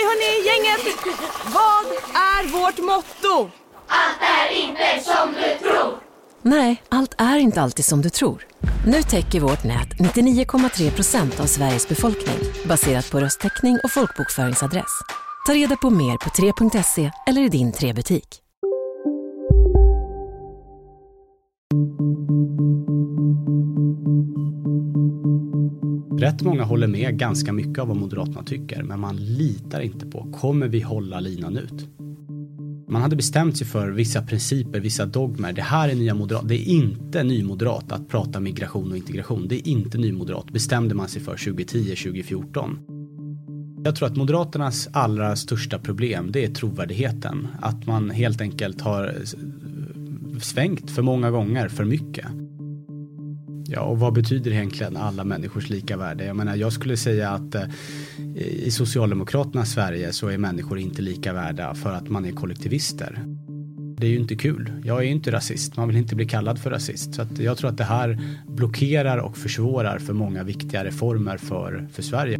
Okej hörni, gänget. Vad är vårt motto? Nej, allt är inte alltid som du tror. Nu täcker vårt nät 99,3 procent av Sveriges befolkning baserat på röstteckning och folkbokföringsadress. Ta reda på mer på 3.se eller i din 3-butik. Rätt många håller med ganska mycket av vad Moderaterna tycker, men man litar inte på, kommer vi hålla linan ut? Man hade bestämt sig för vissa principer, vissa dogmer. Det här är nya moderat. Det är inte nymoderat att prata migration och integration. Det är inte nymoderat. bestämde man sig för 2010, 2014. Jag tror att Moderaternas allra största problem det är trovärdigheten. Att man helt enkelt har svängt för många gånger för mycket. Ja, och vad betyder egentligen alla människors lika värde? Jag menar, jag skulle säga att eh, i Socialdemokraternas Sverige så är människor inte lika värda för att man är kollektivister. Det är ju inte kul. Jag är ju inte rasist. Man vill inte bli kallad för rasist. Så att jag tror att det här blockerar och försvårar för många viktiga reformer för, för Sverige.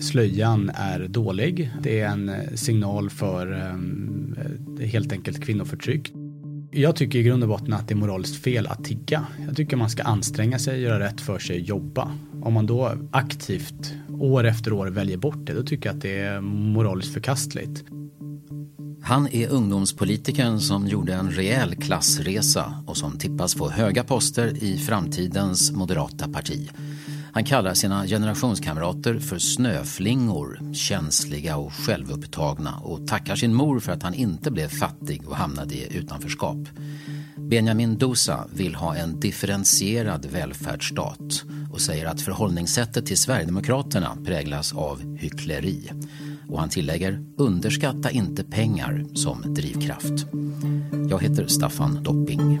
Slöjan är dålig. Det är en eh, signal för ehm, eh, helt enkelt kvinnoförtryck. Jag tycker i grund och botten att det är moraliskt fel att tigga. Jag tycker man ska anstränga sig, göra rätt för sig, jobba. Om man då aktivt år efter år väljer bort det, då tycker jag att det är moraliskt förkastligt. Han är ungdomspolitikern som gjorde en rejäl klassresa och som tippas få höga poster i framtidens moderata parti. Han kallar sina generationskamrater för snöflingor, känsliga och självupptagna och tackar sin mor för att han inte blev fattig och hamnade i utanförskap. Benjamin Dosa vill ha en differentierad välfärdsstat och säger att förhållningssättet till Sverigedemokraterna präglas av hyckleri. Och han tillägger, underskatta inte pengar som drivkraft. Jag heter Staffan Dopping.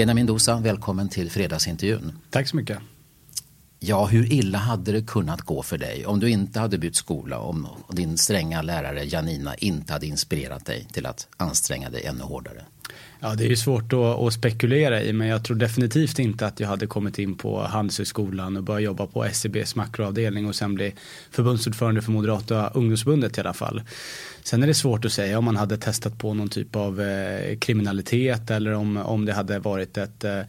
Benjamin Dosa, välkommen till fredagsintervjun. Tack så mycket. Ja, hur illa hade det kunnat gå för dig om du inte hade bytt skola, om din stränga lärare Janina inte hade inspirerat dig till att anstränga dig ännu hårdare? Ja, det är ju svårt att, att, spekulera i, men jag tror definitivt inte att jag hade kommit in på Handelshögskolan och börjat jobba på SCBs makroavdelning och sen bli förbundsordförande för Moderata ungdomsförbundet i alla fall. Sen är det svårt att säga om man hade testat på någon typ av eh, kriminalitet eller om, om det hade varit ett eh,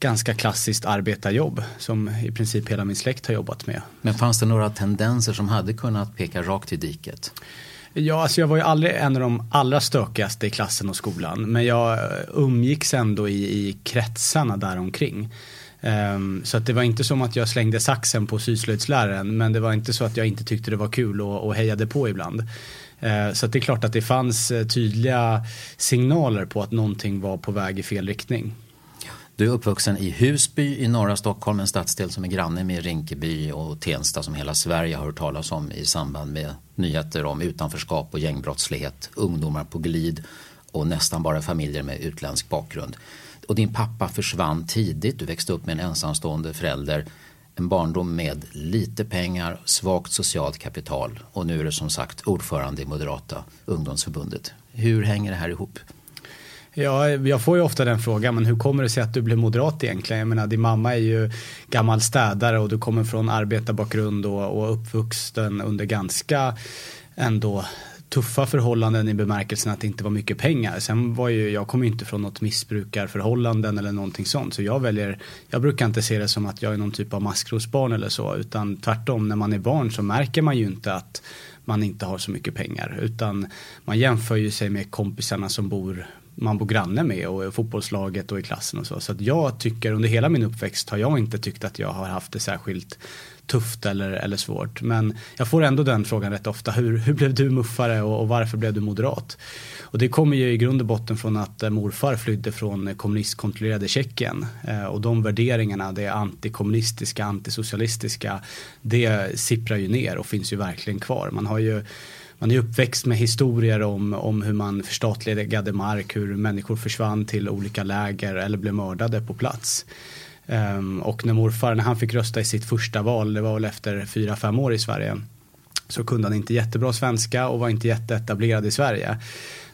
ganska klassiskt arbetarjobb som i princip hela min släkt har jobbat med. Men fanns det några tendenser som hade kunnat peka rakt i diket? Ja, alltså jag var ju aldrig en av de allra stökigaste i klassen och skolan. Men jag eh, umgicks ändå i, i kretsarna däromkring. Um, så att det var inte som att jag slängde saxen på syslöjdsläraren. Men det var inte så att jag inte tyckte det var kul och, och hejade på ibland. Uh, så att det är klart att det fanns eh, tydliga signaler på att någonting var på väg i fel riktning. Du är uppvuxen i Husby i norra Stockholm, en stadsdel som är granne med Rinkeby och Tensta som hela Sverige har hört talas om i samband med nyheter om utanförskap och gängbrottslighet, ungdomar på glid och nästan bara familjer med utländsk bakgrund. Och din pappa försvann tidigt, du växte upp med en ensamstående förälder, en barndom med lite pengar, svagt socialt kapital och nu är du som sagt ordförande i Moderata ungdomsförbundet. Hur hänger det här ihop? Ja, jag får ju ofta den frågan, men hur kommer det sig att du blev moderat egentligen? Jag menar, din mamma är ju gammal städare och du kommer från arbetarbakgrund och, och uppvuxen under ganska ändå tuffa förhållanden i bemärkelsen att det inte var mycket pengar. Sen var ju, jag kommer ju inte från något missbrukarförhållanden eller någonting sånt. Så jag väljer, jag brukar inte se det som att jag är någon typ av maskrosbarn eller så. Utan tvärtom, när man är barn så märker man ju inte att man inte har så mycket pengar. Utan man jämför ju sig med kompisarna som bor man bor granne med och fotbollslaget och i klassen och så. Så att jag tycker under hela min uppväxt har jag inte tyckt att jag har haft det särskilt tufft eller, eller svårt. Men jag får ändå den frågan rätt ofta. Hur, hur blev du muffare och, och varför blev du moderat? Och det kommer ju i grund och botten från att eh, morfar flydde från eh, kommunistkontrollerade Tjeckien. Eh, och de värderingarna, det antikommunistiska, antisocialistiska, det sipprar ju ner och finns ju verkligen kvar. Man har ju man är uppväxt med historier om, om hur man förstatligade mark, hur människor försvann till olika läger eller blev mördade på plats. Um, och när morfar, när han fick rösta i sitt första val, det var väl efter fyra fem år i Sverige, så kunde han inte jättebra svenska och var inte jätteetablerad i Sverige.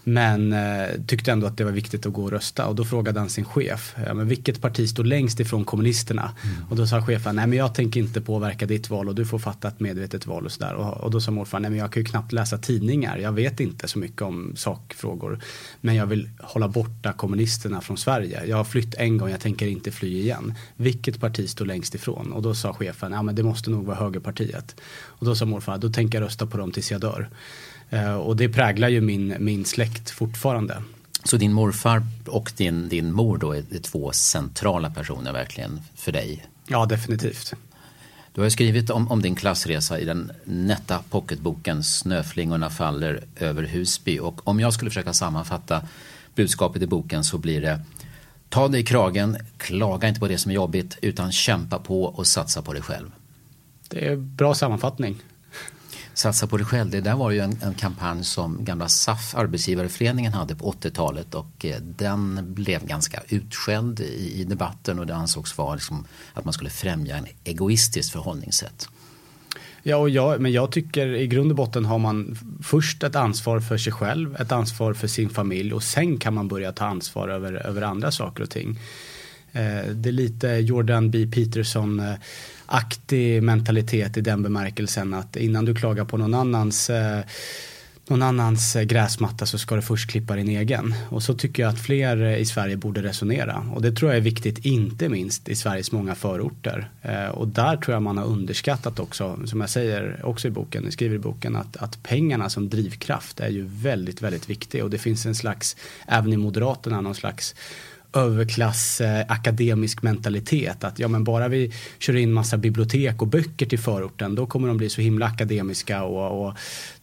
Men eh, tyckte ändå att det var viktigt att gå och rösta och då frågade han sin chef, ja, men vilket parti står längst ifrån kommunisterna? Mm. Och då sa chefen, nej men jag tänker inte påverka ditt val och du får fatta ett medvetet val och sådär. Och, och då sa morfar, nej men jag kan ju knappt läsa tidningar, jag vet inte så mycket om sakfrågor. Men jag vill hålla borta kommunisterna från Sverige. Jag har flytt en gång, jag tänker inte fly igen. Vilket parti står längst ifrån? Och då sa chefen, ja men det måste nog vara högerpartiet. Och då sa morfar, då tänker jag rösta på dem tills jag dör. Eh, och det präglar ju min, min släkt fortfarande. Så din morfar och din, din mor då är två centrala personer verkligen för dig? Ja, definitivt. Du har skrivit om, om, din klassresa i den nätta pocketboken Snöflingorna faller över Husby och om jag skulle försöka sammanfatta budskapet i boken så blir det Ta dig i kragen, klaga inte på det som är jobbigt utan kämpa på och satsa på dig själv. Det är bra sammanfattning. Satsa på dig själv, det där var ju en, en kampanj som gamla SAF, Arbetsgivareföreningen, hade på 80-talet och eh, den blev ganska utskälld i, i debatten och det ansågs vara liksom att man skulle främja en egoistiskt förhållningssätt. Ja, och jag, men jag tycker i grund och botten har man först ett ansvar för sig själv, ett ansvar för sin familj och sen kan man börja ta ansvar över, över andra saker och ting. Eh, det är lite Jordan B. Peterson-aktig mentalitet i den bemärkelsen att innan du klagar på någon annans eh, någon annans gräsmatta så ska du först klippa din egen. Och så tycker jag att fler i Sverige borde resonera. Och det tror jag är viktigt, inte minst i Sveriges många förorter. Eh, och där tror jag man har underskattat också, som jag säger också i boken, jag skriver i boken, att, att pengarna som drivkraft är ju väldigt, väldigt viktig. Och det finns en slags, även i Moderaterna, någon slags överklass eh, akademisk mentalitet. Att ja men bara vi kör in massa bibliotek och böcker till förorten då kommer de bli så himla akademiska och, och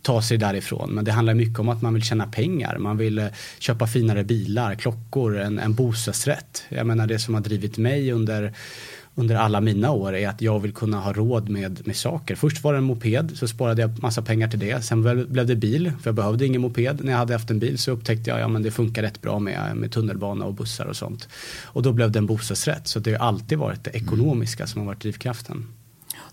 ta sig därifrån. Men det handlar mycket om att man vill tjäna pengar. Man vill eh, köpa finare bilar, klockor, en, en bostadsrätt. Jag menar det som har drivit mig under under alla mina år är att jag vill kunna ha råd med, med saker. Först var det en moped så sparade jag massa pengar till det. Sen blev det bil för jag behövde ingen moped. När jag hade haft en bil så upptäckte jag att ja, det funkar rätt bra med, med tunnelbana och bussar och sånt. Och då blev det en bostadsrätt. Så det har alltid varit det ekonomiska som har varit drivkraften.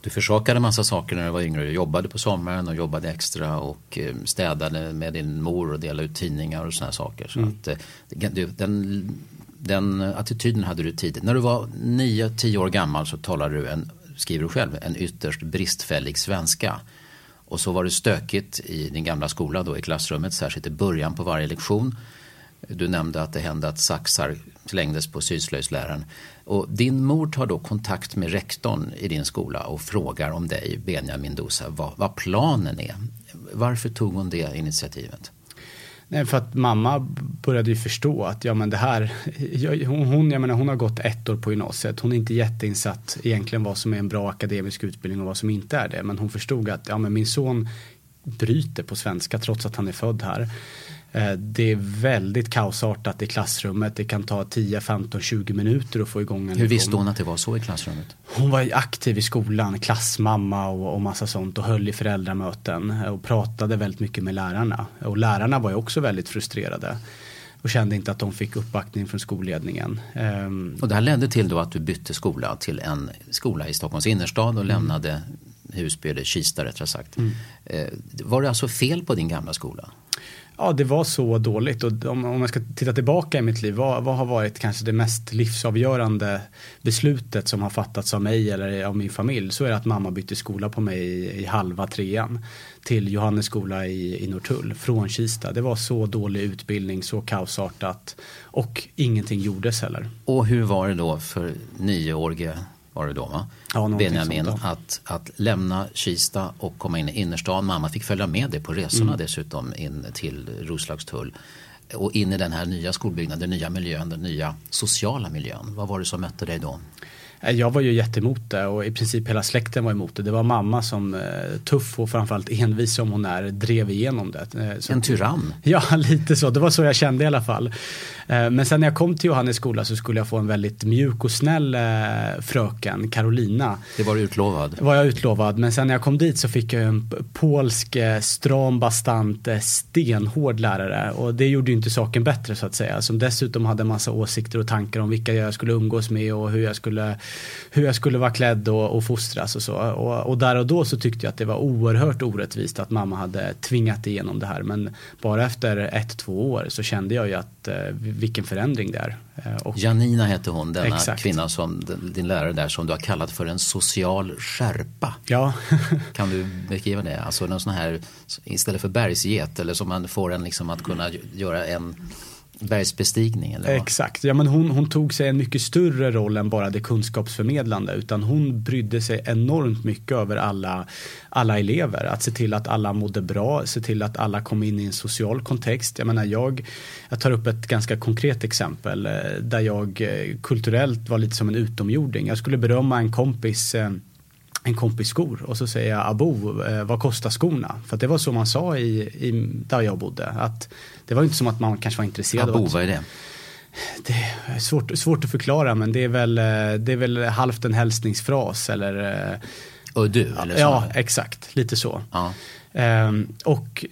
Du försakade massa saker när du var yngre. Du jobbade på sommaren och jobbade extra och eh, städade med din mor och delade ut tidningar och sådana saker. Så mm. att, eh, den den attityden hade du tidigt. När du var 9-10 år gammal så talade du, en, skriver du själv, en ytterst bristfällig svenska. Och så var det stökigt i din gamla skola då i klassrummet, särskilt i början på varje lektion. Du nämnde att det hände att saxar slängdes på syslöjdsläraren. Och din mor tar då kontakt med rektorn i din skola och frågar om dig, Benjamin Dosa, vad, vad planen är. Varför tog hon det initiativet? Nej, för att mamma började ju förstå att ja, men det här, hon, jag menar, hon har gått ett år på gymnasiet. Hon är inte jätteinsatt egentligen vad som är en bra akademisk utbildning och vad som inte är det. Men hon förstod att ja, men min son bryter på svenska trots att han är född här. Eh, det är väldigt kaosartat i klassrummet. Det kan ta 10, 15, 20 minuter att få igång en Hur visste hon att det var så i klassrummet? Hon var aktiv i skolan, klassmamma och, och massa sånt och höll i föräldramöten och pratade väldigt mycket med lärarna. Och lärarna var ju också väldigt frustrerade och kände inte att de fick uppbackning från skolledningen. Um, och det här ledde till då att du bytte skola till en skola i Stockholms innerstad och mm. lämnade Husby eller Kista rättare sagt. Mm. Eh, var det alltså fel på din gamla skola? Ja, det var så dåligt och om, om jag ska titta tillbaka i mitt liv, vad, vad, har varit kanske det mest livsavgörande beslutet som har fattats av mig eller av min familj så är det att mamma bytte skola på mig i, i halva trean till Johannes skola i, i Norrtull från Kista. Det var så dålig utbildning, så kaosartat och ingenting gjordes heller. Och hur var det då för nioårige var det då va? Ja, Benjamin att, att lämna Kista och komma in i innerstan. Mamma fick följa med dig på resorna mm. dessutom in till Roslagstull. och in i den här nya skolbyggnaden, den nya miljön, den nya sociala miljön. Vad var det som mötte dig då? Eh, jag var ju jätteemot det och i princip hela släkten var emot det. Det var mamma som eh, tuff och framförallt envis som hon är drev igenom det. Eh, så, en tyrann? Ja, lite så. Det var så jag kände i alla fall. Eh, men sen när jag kom till Johannes skola så skulle jag få en väldigt mjuk och snäll eh, fröken, Carolina. Det var du utlovad? var jag utlovad. Men sen när jag kom dit så fick jag en polsk, eh, stram, bastant, stenhård lärare. Och det gjorde ju inte saken bättre så att säga. Som dessutom hade en massa åsikter och tankar om vilka jag skulle umgås med och hur jag skulle, hur jag skulle vara klädd och, och fostras och så. Och, och där och då så tyckte jag att det var oerhört orättvist att mamma hade tvingat igenom det här. Men bara efter ett, två år så kände jag ju att vilken förändring det är. Eh, och, Janina hette hon, denna exakt. kvinna som din lärare där som du har kallat för en social skärpa. Ja. kan du beskriva det? Alltså någon sån här, istället för bergsget eller som man får en liksom att kunna göra en bergsbestigning? Eller vad? Exakt, ja, men hon, hon tog sig en mycket större roll än bara det kunskapsförmedlande utan hon brydde sig enormt mycket över alla, alla elever. Att se till att alla mådde bra, se till att alla kom in i en social kontext. Jag menar jag, jag tar upp ett ganska konkret exempel eh, där jag eh, kulturellt var lite som en utomjording. Jag skulle berömma en kompis eh, en kompis skor och så säger jag Abo, eh, vad kostar skorna? För det var så man sa i, i, där jag bodde. Att det var inte som att man kanske var intresserad. Abo, vad är det? Det är svårt, svårt att förklara men det är väl, eh, det är väl halvt en hälsningsfras eller Uddu? Eller så. Ja, exakt. Lite så. Ja. Ehm, och,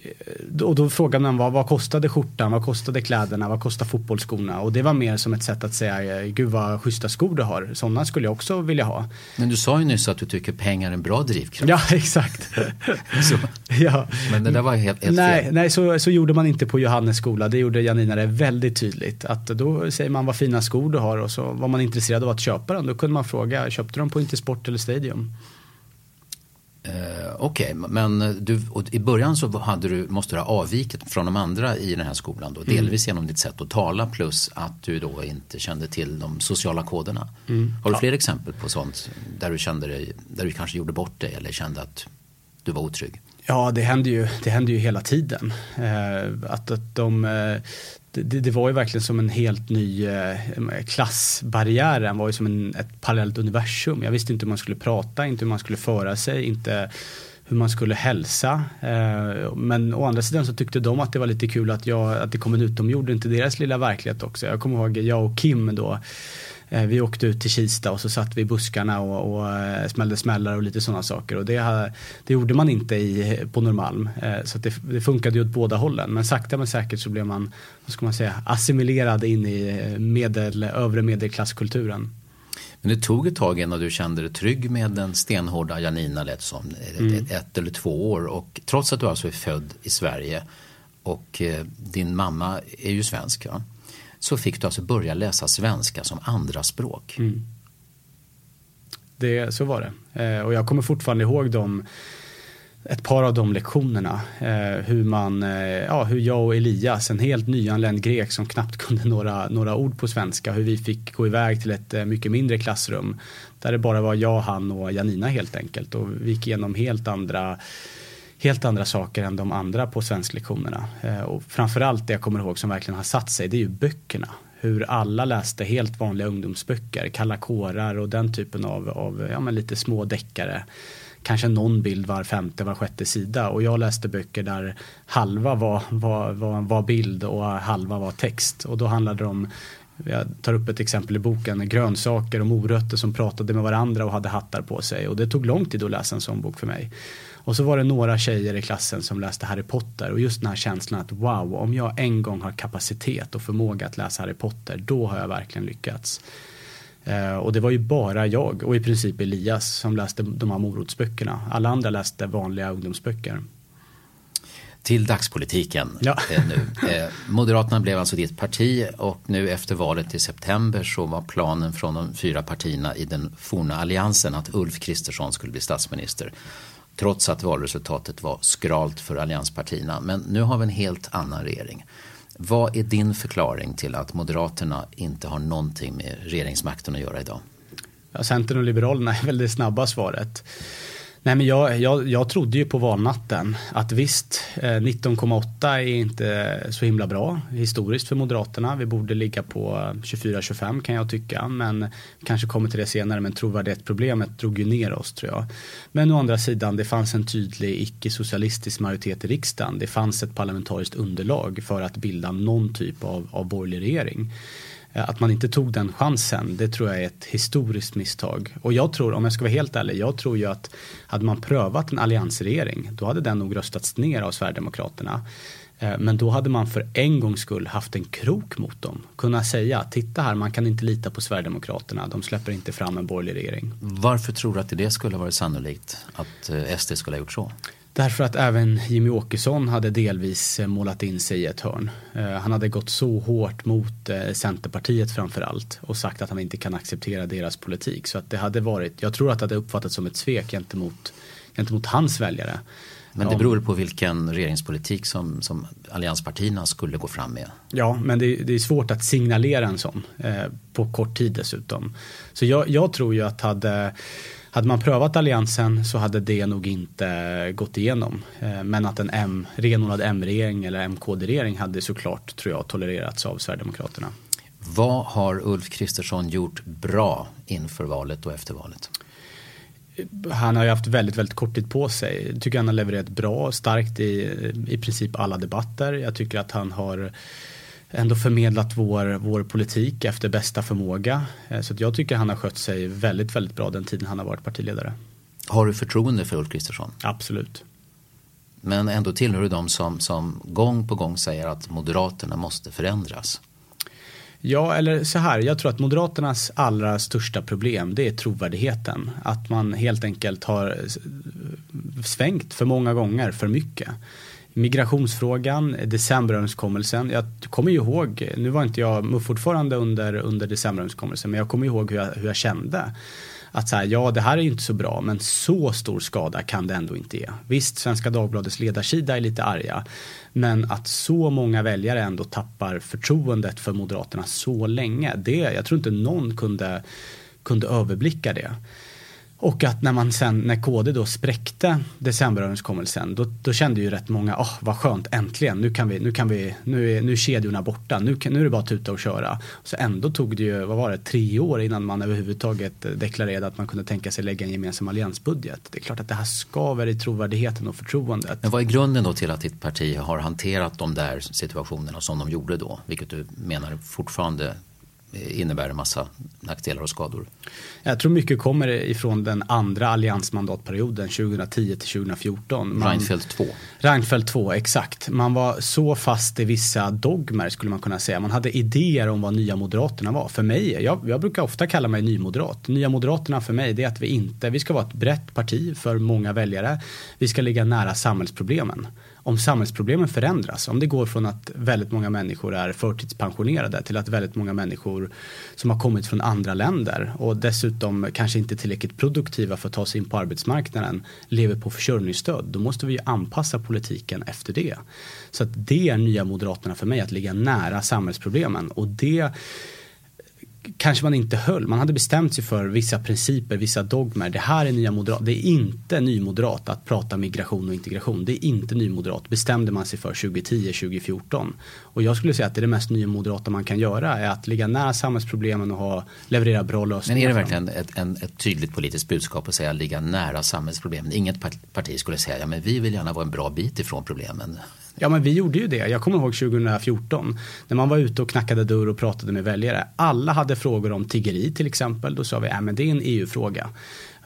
och då frågade man vad, vad kostade skjortan, vad kostade kläderna, vad kostade fotbollsskorna? Och det var mer som ett sätt att säga, gud vad schyssta skor du har, sådana skulle jag också vilja ha. Men du sa ju nyss att du tycker pengar är en bra drivkraft. Ja, exakt. så. Ja. Men det där var helt, helt nej, fel. Nej, så, så gjorde man inte på Johannes skola. Det gjorde Janina det väldigt tydligt. Att då säger man vad fina skor du har och så var man intresserad av att köpa dem. Då kunde man fråga, köpte du dem på Intersport eller Stadium? Eh, Okej, okay, men du, i början så hade du, måste du ha avvikit från de andra i den här skolan då, mm. delvis genom ditt sätt att tala plus att du då inte kände till de sociala koderna. Mm. Har du fler ja. exempel på sånt där du kände dig, där du kanske gjorde bort dig eller kände att du var otrygg? Ja, det händer ju, det händer ju hela tiden. Eh, att, att de, eh, det, det, var ju verkligen som en helt ny eh, klassbarriären var ju som en, ett parallellt universum. Jag visste inte hur man skulle prata, inte hur man skulle föra sig, inte hur man skulle hälsa. Eh, men å andra sidan så tyckte de att det var lite kul att, jag, att det kom en utomjording till deras lilla verklighet också. Jag kommer ihåg jag och Kim då vi åkte ut till Kista och så satt vi i buskarna och, och eh, smällde smällar och lite sådana saker. Och det, det gjorde man inte i, på Norrmalm. Eh, så det, det funkade ju åt båda hållen. Men sakta men säkert så blev man, vad ska man säga, assimilerad in i medel, övre medelklasskulturen. Men det tog ett tag innan du kände dig trygg med den stenhårda Janina lät som mm. ett, eller två år. Och trots att du alltså är född i Sverige och eh, din mamma är ju svensk. Ja? Så fick du alltså börja läsa svenska som andraspråk. Mm. Det, så var det. Eh, och jag kommer fortfarande ihåg de, ett par av de lektionerna. Eh, hur, man, eh, ja, hur jag och Elias, en helt nyanländ grek som knappt kunde några, några ord på svenska, hur vi fick gå iväg till ett eh, mycket mindre klassrum. Där det bara var jag, han och Janina helt enkelt. Och vi gick igenom helt andra helt andra saker än de andra på svensklektionerna. Eh, och framförallt det jag kommer ihåg som verkligen har satt sig, det är ju böckerna. Hur alla läste helt vanliga ungdomsböcker, kalla kårar och den typen av, av ja, men lite små deckare. Kanske någon bild var femte, var sjätte sida och jag läste böcker där halva var, var, var, var bild och halva var text. Och då handlade det om jag tar upp ett exempel i boken, grönsaker och morötter som pratade med varandra och hade hattar på sig. Och det tog lång tid att läsa en sån bok för mig. Och så var det några tjejer i klassen som läste Harry Potter och just den här känslan att wow, om jag en gång har kapacitet och förmåga att läsa Harry Potter, då har jag verkligen lyckats. Uh, och det var ju bara jag och i princip Elias som läste de här morotsböckerna. Alla andra läste vanliga ungdomsböcker. Till dagspolitiken ja. eh, nu. Eh, Moderaterna blev alltså ditt parti och nu efter valet i september så var planen från de fyra partierna i den forna alliansen att Ulf Kristersson skulle bli statsminister. Trots att valresultatet var skralt för allianspartierna. Men nu har vi en helt annan regering. Vad är din förklaring till att Moderaterna inte har någonting med regeringsmakten att göra idag? Ja, Centern och Liberalerna är väl det snabba svaret. Nej, men jag, jag, jag trodde ju på valnatten att visst, eh, 19,8 är inte så himla bra historiskt för Moderaterna. Vi borde ligga på eh, 24-25 kan jag tycka, men kanske kommer till det senare. Men trovärdighetsproblemet drog ju ner oss tror jag. Men å andra sidan, det fanns en tydlig icke-socialistisk majoritet i riksdagen. Det fanns ett parlamentariskt underlag för att bilda någon typ av, av borgerlig regering. Eh, att man inte tog den chansen, det tror jag är ett historiskt misstag. Och jag tror, om jag ska vara helt ärlig, jag tror ju att hade man prövat en alliansregering, då hade den nog röstats ner av Sverigedemokraterna. Eh, men då hade man för en gångs skull haft en krok mot dem. Kunna säga, titta här, man kan inte lita på Sverigedemokraterna, de släpper inte fram en borgerlig regering. Varför tror du att det skulle varit sannolikt att eh, SD skulle ha gjort så? Därför att även Jimmy Åkesson hade delvis eh, målat in sig i ett hörn. Eh, han hade gått så hårt mot eh, Centerpartiet framför allt och sagt att han inte kan acceptera deras politik. Så att det hade varit, jag tror att det hade uppfattats som ett svek gentemot, gentemot hans väljare. Men det beror på vilken regeringspolitik som, som allianspartierna skulle gå fram med. Ja, men det, det är svårt att signalera en sån eh, på kort tid dessutom. Så jag, jag tror ju att hade hade man prövat alliansen så hade det nog inte gått igenom. Eh, men att en M, renodlad M-regering eller MKD-regering hade såklart, tror jag, tolererats av Sverigedemokraterna. Vad har Ulf Kristersson gjort bra inför valet och efter valet? Han har ju haft väldigt, väldigt kort tid på sig. Jag tycker han har levererat bra, starkt i, i princip alla debatter. Jag tycker att han har ändå förmedlat vår, vår politik efter bästa förmåga. Eh, så jag tycker han har skött sig väldigt, väldigt bra den tiden han har varit partiledare. Har du förtroende för Ulf Kristersson? Absolut. Men ändå tillhör du de som, som gång på gång säger att Moderaterna måste förändras. Ja, eller så här, jag tror att Moderaternas allra största problem det är trovärdigheten. Att man helt enkelt har svängt för många gånger för mycket migrationsfrågan, decemberöverenskommelsen. Jag kommer ju ihåg, nu var inte jag MUF-ordförande under, under decemberöverenskommelsen, men jag kommer ihåg hur jag, hur jag kände. Att så här, ja det här är ju inte så bra men så stor skada kan det ändå inte ge. Visst, Svenska Dagbladets ledarsida är lite arga. Men att så många väljare ändå tappar förtroendet för Moderaterna så länge. Det, jag tror inte någon kunde, kunde överblicka det. Och att när man sen, när KD då spräckte decemberöverenskommelsen, då, då kände ju rätt många, åh oh, vad skönt, äntligen, nu kan vi, nu kan vi, nu är, nu är kedjorna borta, nu, nu är det bara att tuta och köra. Så ändå tog det ju, vad var det, tre år innan man överhuvudtaget deklarerade att man kunde tänka sig lägga en gemensam alliansbudget. Det är klart att det här skaver i trovärdigheten och förtroendet. Men vad är grunden då till att ditt parti har hanterat de där situationerna som de gjorde då, vilket du menar fortfarande innebär en massa nackdelar och skador. Jag tror mycket kommer ifrån den andra alliansmandatperioden 2010 till 2014. Reinfeldt 2. Reinfeldt 2, exakt. Man var så fast i vissa dogmer skulle man kunna säga. Man hade idéer om vad Nya Moderaterna var. För mig, jag, jag brukar ofta kalla mig nymoderat. Nya Moderaterna för mig det är att vi inte, vi ska vara ett brett parti för många väljare. Vi ska ligga nära samhällsproblemen om samhällsproblemen förändras, om det går från att väldigt många människor är förtidspensionerade till att väldigt många människor som har kommit från andra länder och dessutom kanske inte tillräckligt produktiva för att ta sig in på arbetsmarknaden lever på försörjningsstöd, då måste vi ju anpassa politiken efter det. Så att det är nya Moderaterna för mig, att ligga nära samhällsproblemen och det kanske man inte höll. Man hade bestämt sig för vissa principer, vissa dogmer. Det här är nya moderat. Det är inte nymoderat att prata migration och integration. Det är inte nymoderat. Bestämde man sig för 2010, 2014. Och jag skulle säga att det, är det mest nymoderata man kan göra är att ligga nära samhällsproblemen och ha, leverera bra lösningar. Men är det verkligen ett, en, ett tydligt politiskt budskap att säga ligga nära samhällsproblemen? Inget parti skulle säga ja men vi vill gärna vara en bra bit ifrån problemen. Ja men vi gjorde ju det. Jag kommer ihåg 2014 när man var ute och knackade dörr och pratade med väljare. Alla hade frågor om tiggeri till exempel. Då sa vi, att men det är en EU-fråga.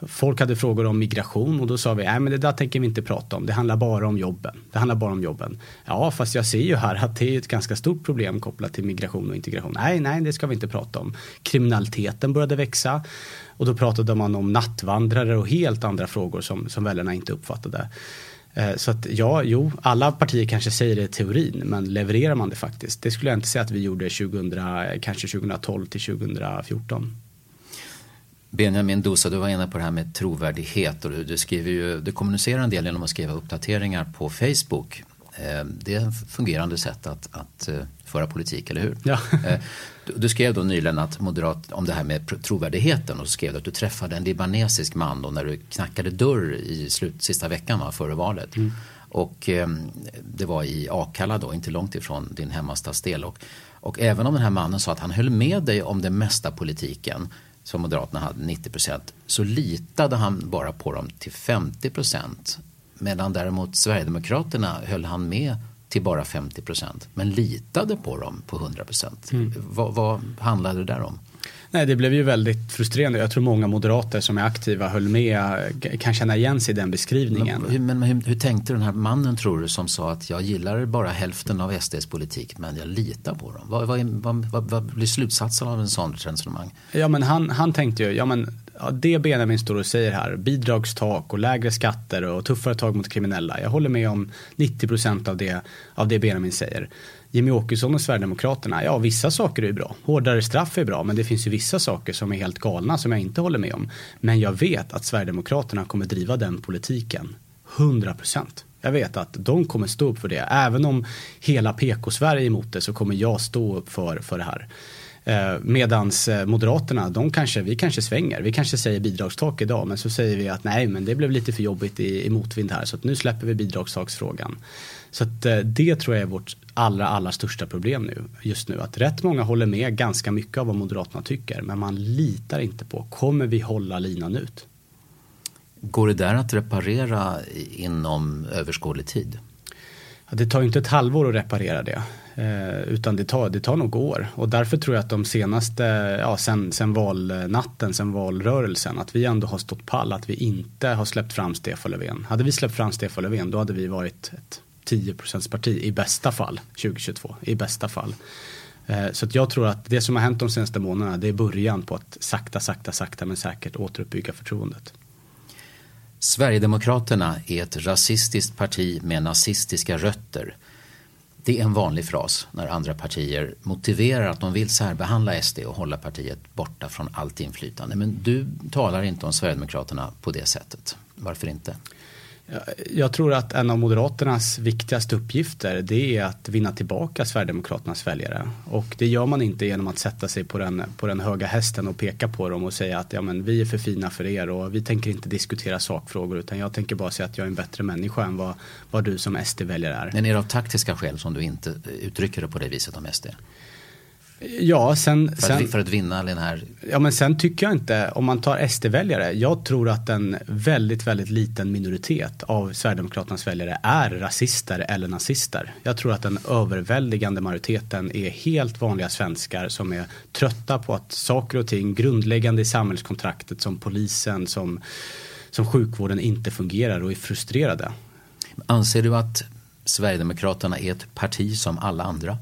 Folk hade frågor om migration och då sa vi, nej men det där tänker vi inte prata om. Det handlar bara om jobben. Det handlar bara om jobben. Ja, fast jag ser ju här att det är ett ganska stort problem kopplat till migration och integration. Nej, nej, det ska vi inte prata om. Kriminaliteten började växa och då pratade man om nattvandrare och helt andra frågor som, som väljarna inte uppfattade. Eh, så att ja, jo, alla partier kanske säger det i teorin, men levererar man det faktiskt? Det skulle jag inte säga att vi gjorde 2000, kanske 2012 till 2014. Benjamin Dosa, du var inne på det här med trovärdighet och du, du, skriver ju, du kommunicerar en del genom att skriva uppdateringar på Facebook. Eh, det är ett fungerande sätt att, att eh, föra politik, eller hur? Ja. Du, du, skrev då nyligen att moderat, om det här med trovärdigheten och så skrev du att du träffade en libanesisk man då när du knackade dörr i slut, sista veckan va, före valet. Mm. Och eh, det var i Akalla då, inte långt ifrån din hemmastadsdel. Och, och även om den här mannen sa att han höll med dig om det mesta politiken som Moderaterna hade 90 procent så litade han bara på dem till 50 procent. Medan däremot Sverigedemokraterna höll han med till bara 50 procent men litade på dem på 100 procent. Mm. Vad, vad handlade det där om? Nej, det blev ju väldigt frustrerande. Jag tror många moderater som är aktiva höll med, kan känna igen sig i den beskrivningen. Men, men, hur, hur, tänkte den här mannen tror du som sa att jag gillar bara hälften av SDs politik men jag litar på dem? Vad, vad, vad, vad blir slutsatsen av en sån resonemang? Ja, men han, han tänkte ju, ja men ja, det Benjamin står och säger här, bidragstak och lägre skatter och tuffare tag mot kriminella. Jag håller med om 90 procent av det, av det Benjamin säger. Jimmy Åkesson och Sverigedemokraterna, ja vissa saker är bra. Hårdare straff är bra men det finns ju vissa saker som är helt galna som jag inte håller med om. Men jag vet att Sverigedemokraterna kommer driva den politiken 100 procent. Jag vet att de kommer stå upp för det. Även om hela PK-Sverige är emot det så kommer jag stå upp för, för det här. Eh, medans eh, Moderaterna, de kanske, vi kanske svänger. Vi kanske säger bidragstak idag men så säger vi att nej men det blev lite för jobbigt i, i motvind här så nu släpper vi bidragstaksfrågan. Så att eh, det tror jag är vårt allra, allra största problem nu, just nu. Att rätt många håller med ganska mycket av vad Moderaterna tycker men man litar inte på, kommer vi hålla linan ut? Går det där att reparera inom överskådlig tid? Ja, det tar ju inte ett halvår att reparera det. Eh, utan det tar, det tar nog år. Och därför tror jag att de senaste, ja sen, sen valnatten, sen valrörelsen, att vi ändå har stått pall, att vi inte har släppt fram Stefan Löfven. Hade vi släppt fram Stefan Löfven då hade vi varit ett 10% parti i bästa fall 2022, i bästa fall. Eh, så att jag tror att det som har hänt de senaste månaderna det är början på att sakta, sakta, sakta men säkert återuppbygga förtroendet. Sverigedemokraterna är ett rasistiskt parti med nazistiska rötter. Det är en vanlig fras när andra partier motiverar att de vill särbehandla SD och hålla partiet borta från allt inflytande. Men du talar inte om Sverigedemokraterna på det sättet. Varför inte? Jag tror att en av Moderaternas viktigaste uppgifter det är att vinna tillbaka Sverigedemokraternas väljare. Och det gör man inte genom att sätta sig på den, på den höga hästen och peka på dem och säga att ja, men vi är för fina för er och vi tänker inte diskutera sakfrågor utan jag tänker bara säga att jag är en bättre människa än vad, vad du som SD-väljare är. Men är det av taktiska skäl som du inte uttrycker det på det viset om SD? Ja, sen, för, att, sen, för att vinna den här... Ja, men sen tycker jag inte, om man tar SD-väljare, jag tror att en väldigt, väldigt liten minoritet av Sverigedemokraternas väljare är rasister eller nazister. Jag tror att den överväldigande majoriteten är helt vanliga svenskar som är trötta på att saker och ting grundläggande i samhällskontraktet som polisen, som, som sjukvården inte fungerar och är frustrerade. Anser du att Sverigedemokraterna är ett parti som alla andra?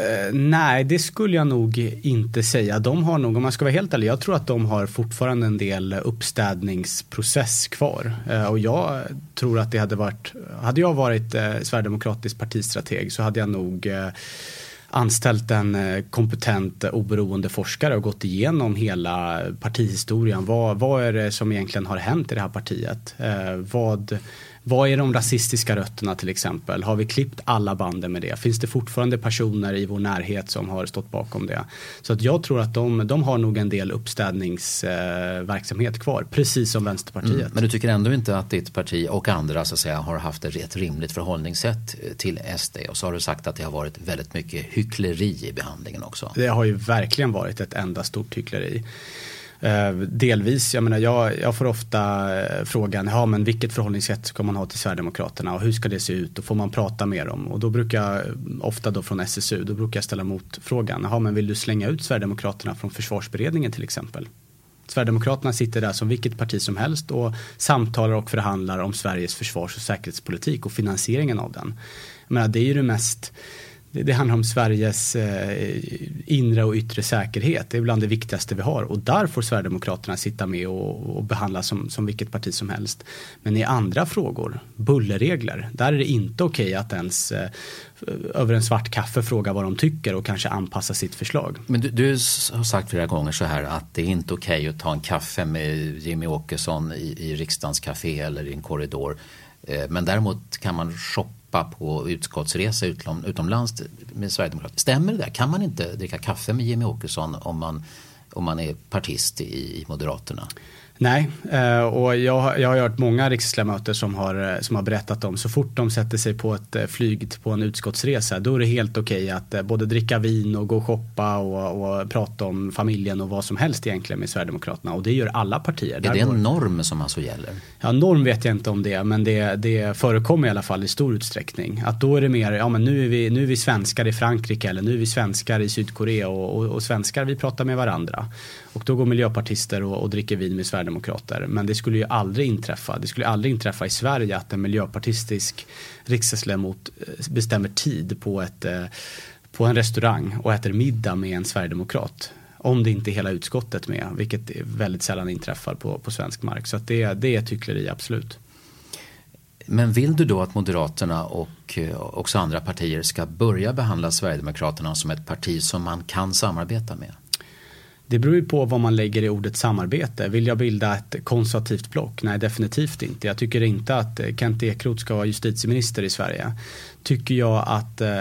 Uh, nej, det skulle jag nog inte säga. De har nog, om man ska vara helt ärlig, jag tror att de har fortfarande en del uppstädningsprocess kvar. Uh, och jag tror att det hade varit, hade jag varit uh, sverigedemokratisk partistrateg så hade jag nog anställt en kompetent oberoende forskare och gått igenom hela partihistorien. Vad, vad är det som egentligen har hänt i det här partiet? vad vad är de rasistiska rötterna till exempel? Har vi klippt alla banden med det? Finns det fortfarande personer i vår närhet som har stått bakom det? Så att jag tror att de, de har nog en del uppstädningsverksamhet kvar, precis som Vänsterpartiet. Mm, men du tycker ändå inte att ditt parti och andra så att säga, har haft ett rimligt förhållningssätt till SD? Och så har du sagt att det har varit väldigt mycket hyckleri i behandlingen också. Det har ju verkligen varit ett enda stort hyckleri. Eh, delvis, jag menar jag, jag får ofta eh, frågan, ja men vilket förhållningssätt ska man ha till Sverigedemokraterna och hur ska det se ut och får man prata med dem? Och då brukar jag, eh, ofta då från SSU, då brukar jag ställa mot frågan, ja men vill du slänga ut Sverigedemokraterna från försvarsberedningen till exempel? Sverigedemokraterna sitter där som vilket parti som helst och samtalar och förhandlar om Sveriges försvars och säkerhetspolitik och finansieringen av den. Jag menar, det är ju det mest det, det handlar om Sveriges eh, inre och yttre säkerhet. Det är bland det viktigaste vi har och där får Sverigedemokraterna sitta med och, och behandlas som, som vilket parti som helst. Men i andra frågor, bullerregler, där är det inte okej okay att ens eh, över en svart kaffe fråga vad de tycker och kanske anpassa sitt förslag. Men du, du har sagt flera gånger så här att det är inte okej okay att ta en kaffe med Jimmy Åkesson i, i riksdagens café eller i en korridor Eh, men däremot kan man shoppa på utskottsresa utom, utomlands med Sverigedemokraterna. Stämmer det där? Kan man inte dricka kaffe med Jimmy Åkesson om man, om man är partist i, i Moderaterna? Nej, eh, och jag, jag har hört många riksdagsledamöter som har, eh, som har berättat om så fort de sätter sig på ett eh, flyg på en utskottsresa då är det helt okej okay att både dricka vin och gå och shoppa och, och, prata om familjen och vad som helst egentligen med Sverigedemokraterna och det gör alla partier. Är det en norm som alltså gäller? Ja, norm vet jag inte om det men det, det förekommer i alla fall i stor utsträckning. Att då är det mer, ja men nu är vi, nu är vi svenskar i Frankrike eller nu är vi svenskar i Sydkorea och, och, och svenskar vi pratar med varandra. Och då går miljöpartister och, och dricker vin med Sverigedemokrater. Men det skulle ju aldrig inträffa. Det skulle aldrig inträffa i Sverige att en miljöpartistisk riksdagsledamot eh, bestämmer tid på, ett, eh, på en restaurang och äter middag med en sverigedemokrat. Om det inte är hela utskottet med, vilket väldigt sällan inträffar på, på svensk mark. Så det, det är ett hyckleri, absolut. Men vill du då att Moderaterna och eh, också andra partier ska börja behandla Sverigedemokraterna som ett parti som man kan samarbeta med? Det beror ju på vad man lägger i ordet samarbete. Vill jag bilda ett konservativt block? Nej, definitivt inte. Jag tycker inte att eh, Kent Ekeroth ska vara justitieminister i Sverige. Tycker jag att eh,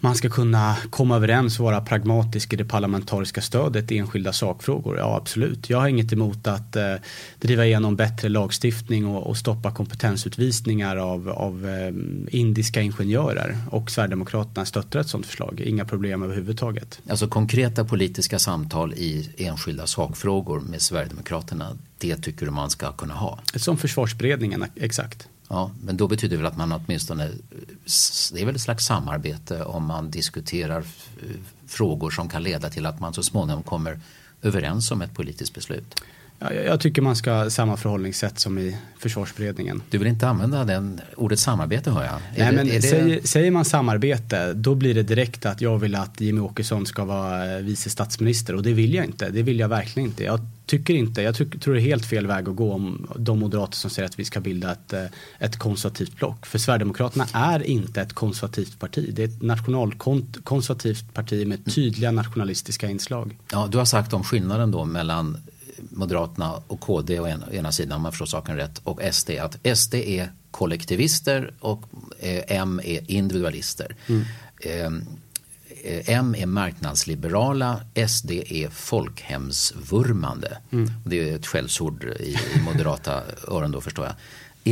man ska kunna komma överens och vara pragmatisk i det parlamentariska stödet i enskilda sakfrågor. Ja, absolut. Jag har inget emot att eh, driva igenom bättre lagstiftning och, och stoppa kompetensutvisningar av, av eh, indiska ingenjörer. Och Sverigedemokraterna stöttar ett sådant förslag. Inga problem överhuvudtaget. Alltså konkreta politiska samtal i enskilda sakfrågor med Sverigedemokraterna, det tycker du man ska kunna ha? Som försvarsberedningen, exakt. Ja, men då betyder det väl att man åtminstone, det är väl ett slags samarbete om man diskuterar frågor som kan leda till att man så småningom kommer överens om ett politiskt beslut. Ja, jag tycker man ska ha samma förhållningssätt som i försvarsberedningen. Du vill inte använda den, ordet samarbete hör jag? Nej, det, men det... säger, säger, man samarbete då blir det direkt att jag vill att Jimmy Åkesson ska vara eh, vice statsminister och det vill jag inte. Det vill jag verkligen inte. Jag tycker inte, jag tycker, tror det är helt fel väg att gå om de moderater som säger att vi ska bilda ett, eh, ett konservativt block. För Sverigedemokraterna är inte ett konservativt parti. Det är ett nationalkonservativt parti med tydliga nationalistiska inslag. Ja, du har sagt om skillnaden då mellan Moderaterna och KD å ena, ena sidan om man förstår saken rätt och SD att SD är kollektivister och eh, M är individualister. Mm. Eh, M är marknadsliberala, SD är folkhemsvurmande. Mm. Det är ett skällsord i moderata öron då förstår jag.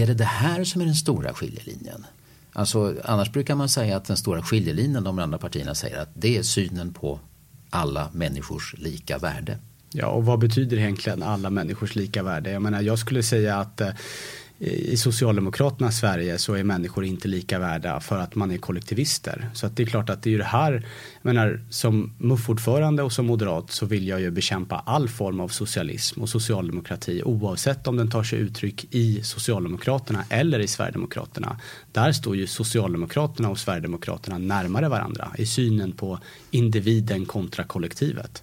Är det det här som är den stora skiljelinjen? Alltså, annars brukar man säga att den stora skiljelinjen, de andra partierna säger att det är synen på alla människors lika värde. Ja, och vad betyder egentligen alla människors lika värde? Jag menar, jag skulle säga att eh, i Socialdemokraternas Sverige så är människor inte lika värda för att man är kollektivister. Så att det är klart att det är ju det här, jag menar som MUF-ordförande och som moderat så vill jag ju bekämpa all form av socialism och socialdemokrati oavsett om den tar sig uttryck i Socialdemokraterna eller i Sverigedemokraterna. Där står ju Socialdemokraterna och Sverigedemokraterna närmare varandra i synen på individen kontra kollektivet.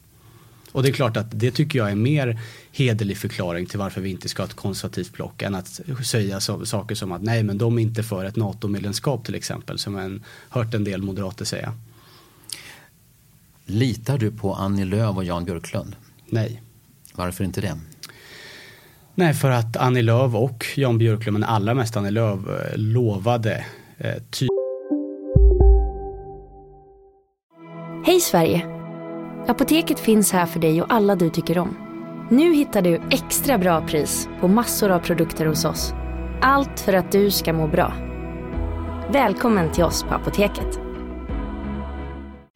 Och det är klart att det tycker jag är mer hederlig förklaring till varför vi inte ska ha ett konservativt block än att säga så, saker som att nej men de är inte för ett NATO-medlemskap till exempel som jag hört en del moderater säga. Litar du på Annie Lööf och Jan Björklund? Nej. Varför inte det? Nej, för att Annie Lööf och Jan Björklund, men allra mest Annie Lööf, eh, lovade eh, Hej Sverige! Apoteket finns här för dig och alla du tycker om. Nu hittar du extra bra pris på massor av produkter hos oss. Allt för att du ska må bra. Välkommen till oss på Apoteket.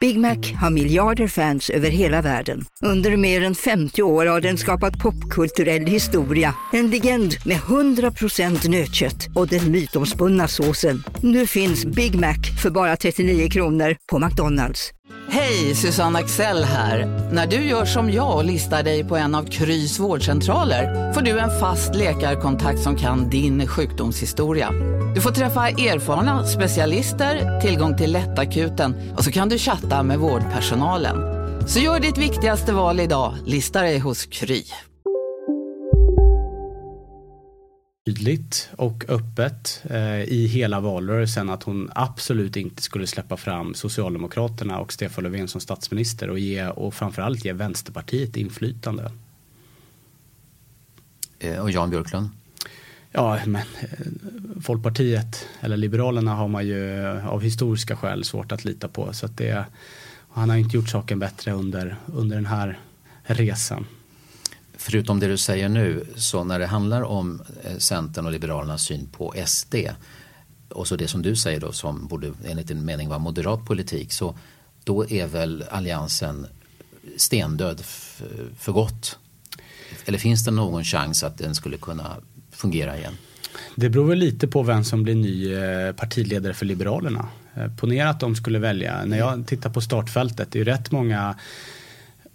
Big Mac har miljarder fans över hela världen. Under mer än 50 år har den skapat popkulturell historia. En legend med 100% nötkött och den mytomspunna såsen. Nu finns Big Mac för bara 39 kronor på McDonalds. Hej, Susanne Axel här. När du gör som jag och listar dig på en av Krys vårdcentraler får du en fast läkarkontakt som kan din sjukdomshistoria. Du får träffa erfarna specialister, tillgång till lättakuten och så kan du chatta med vårdpersonalen. Så gör ditt viktigaste val idag, lista dig hos Kry tydligt och öppet eh, i hela valrörelsen att hon absolut inte skulle släppa fram Socialdemokraterna och Stefan Löfven som statsminister och, ge, och framförallt ge Vänsterpartiet inflytande. Eh, och Jan Björklund? Ja, men eh, Folkpartiet eller Liberalerna har man ju eh, av historiska skäl svårt att lita på. Så att det, han har inte gjort saken bättre under, under den här resan. Förutom det du säger nu, så när det handlar om eh, Centern och Liberalernas syn på SD och så det som du säger då som borde enligt din mening vara moderat politik så då är väl alliansen stendöd för gott? Eller finns det någon chans att den skulle kunna fungera igen? Det beror väl lite på vem som blir ny eh, partiledare för Liberalerna. Eh, ponera att de skulle välja, när jag tittar på startfältet, det är rätt många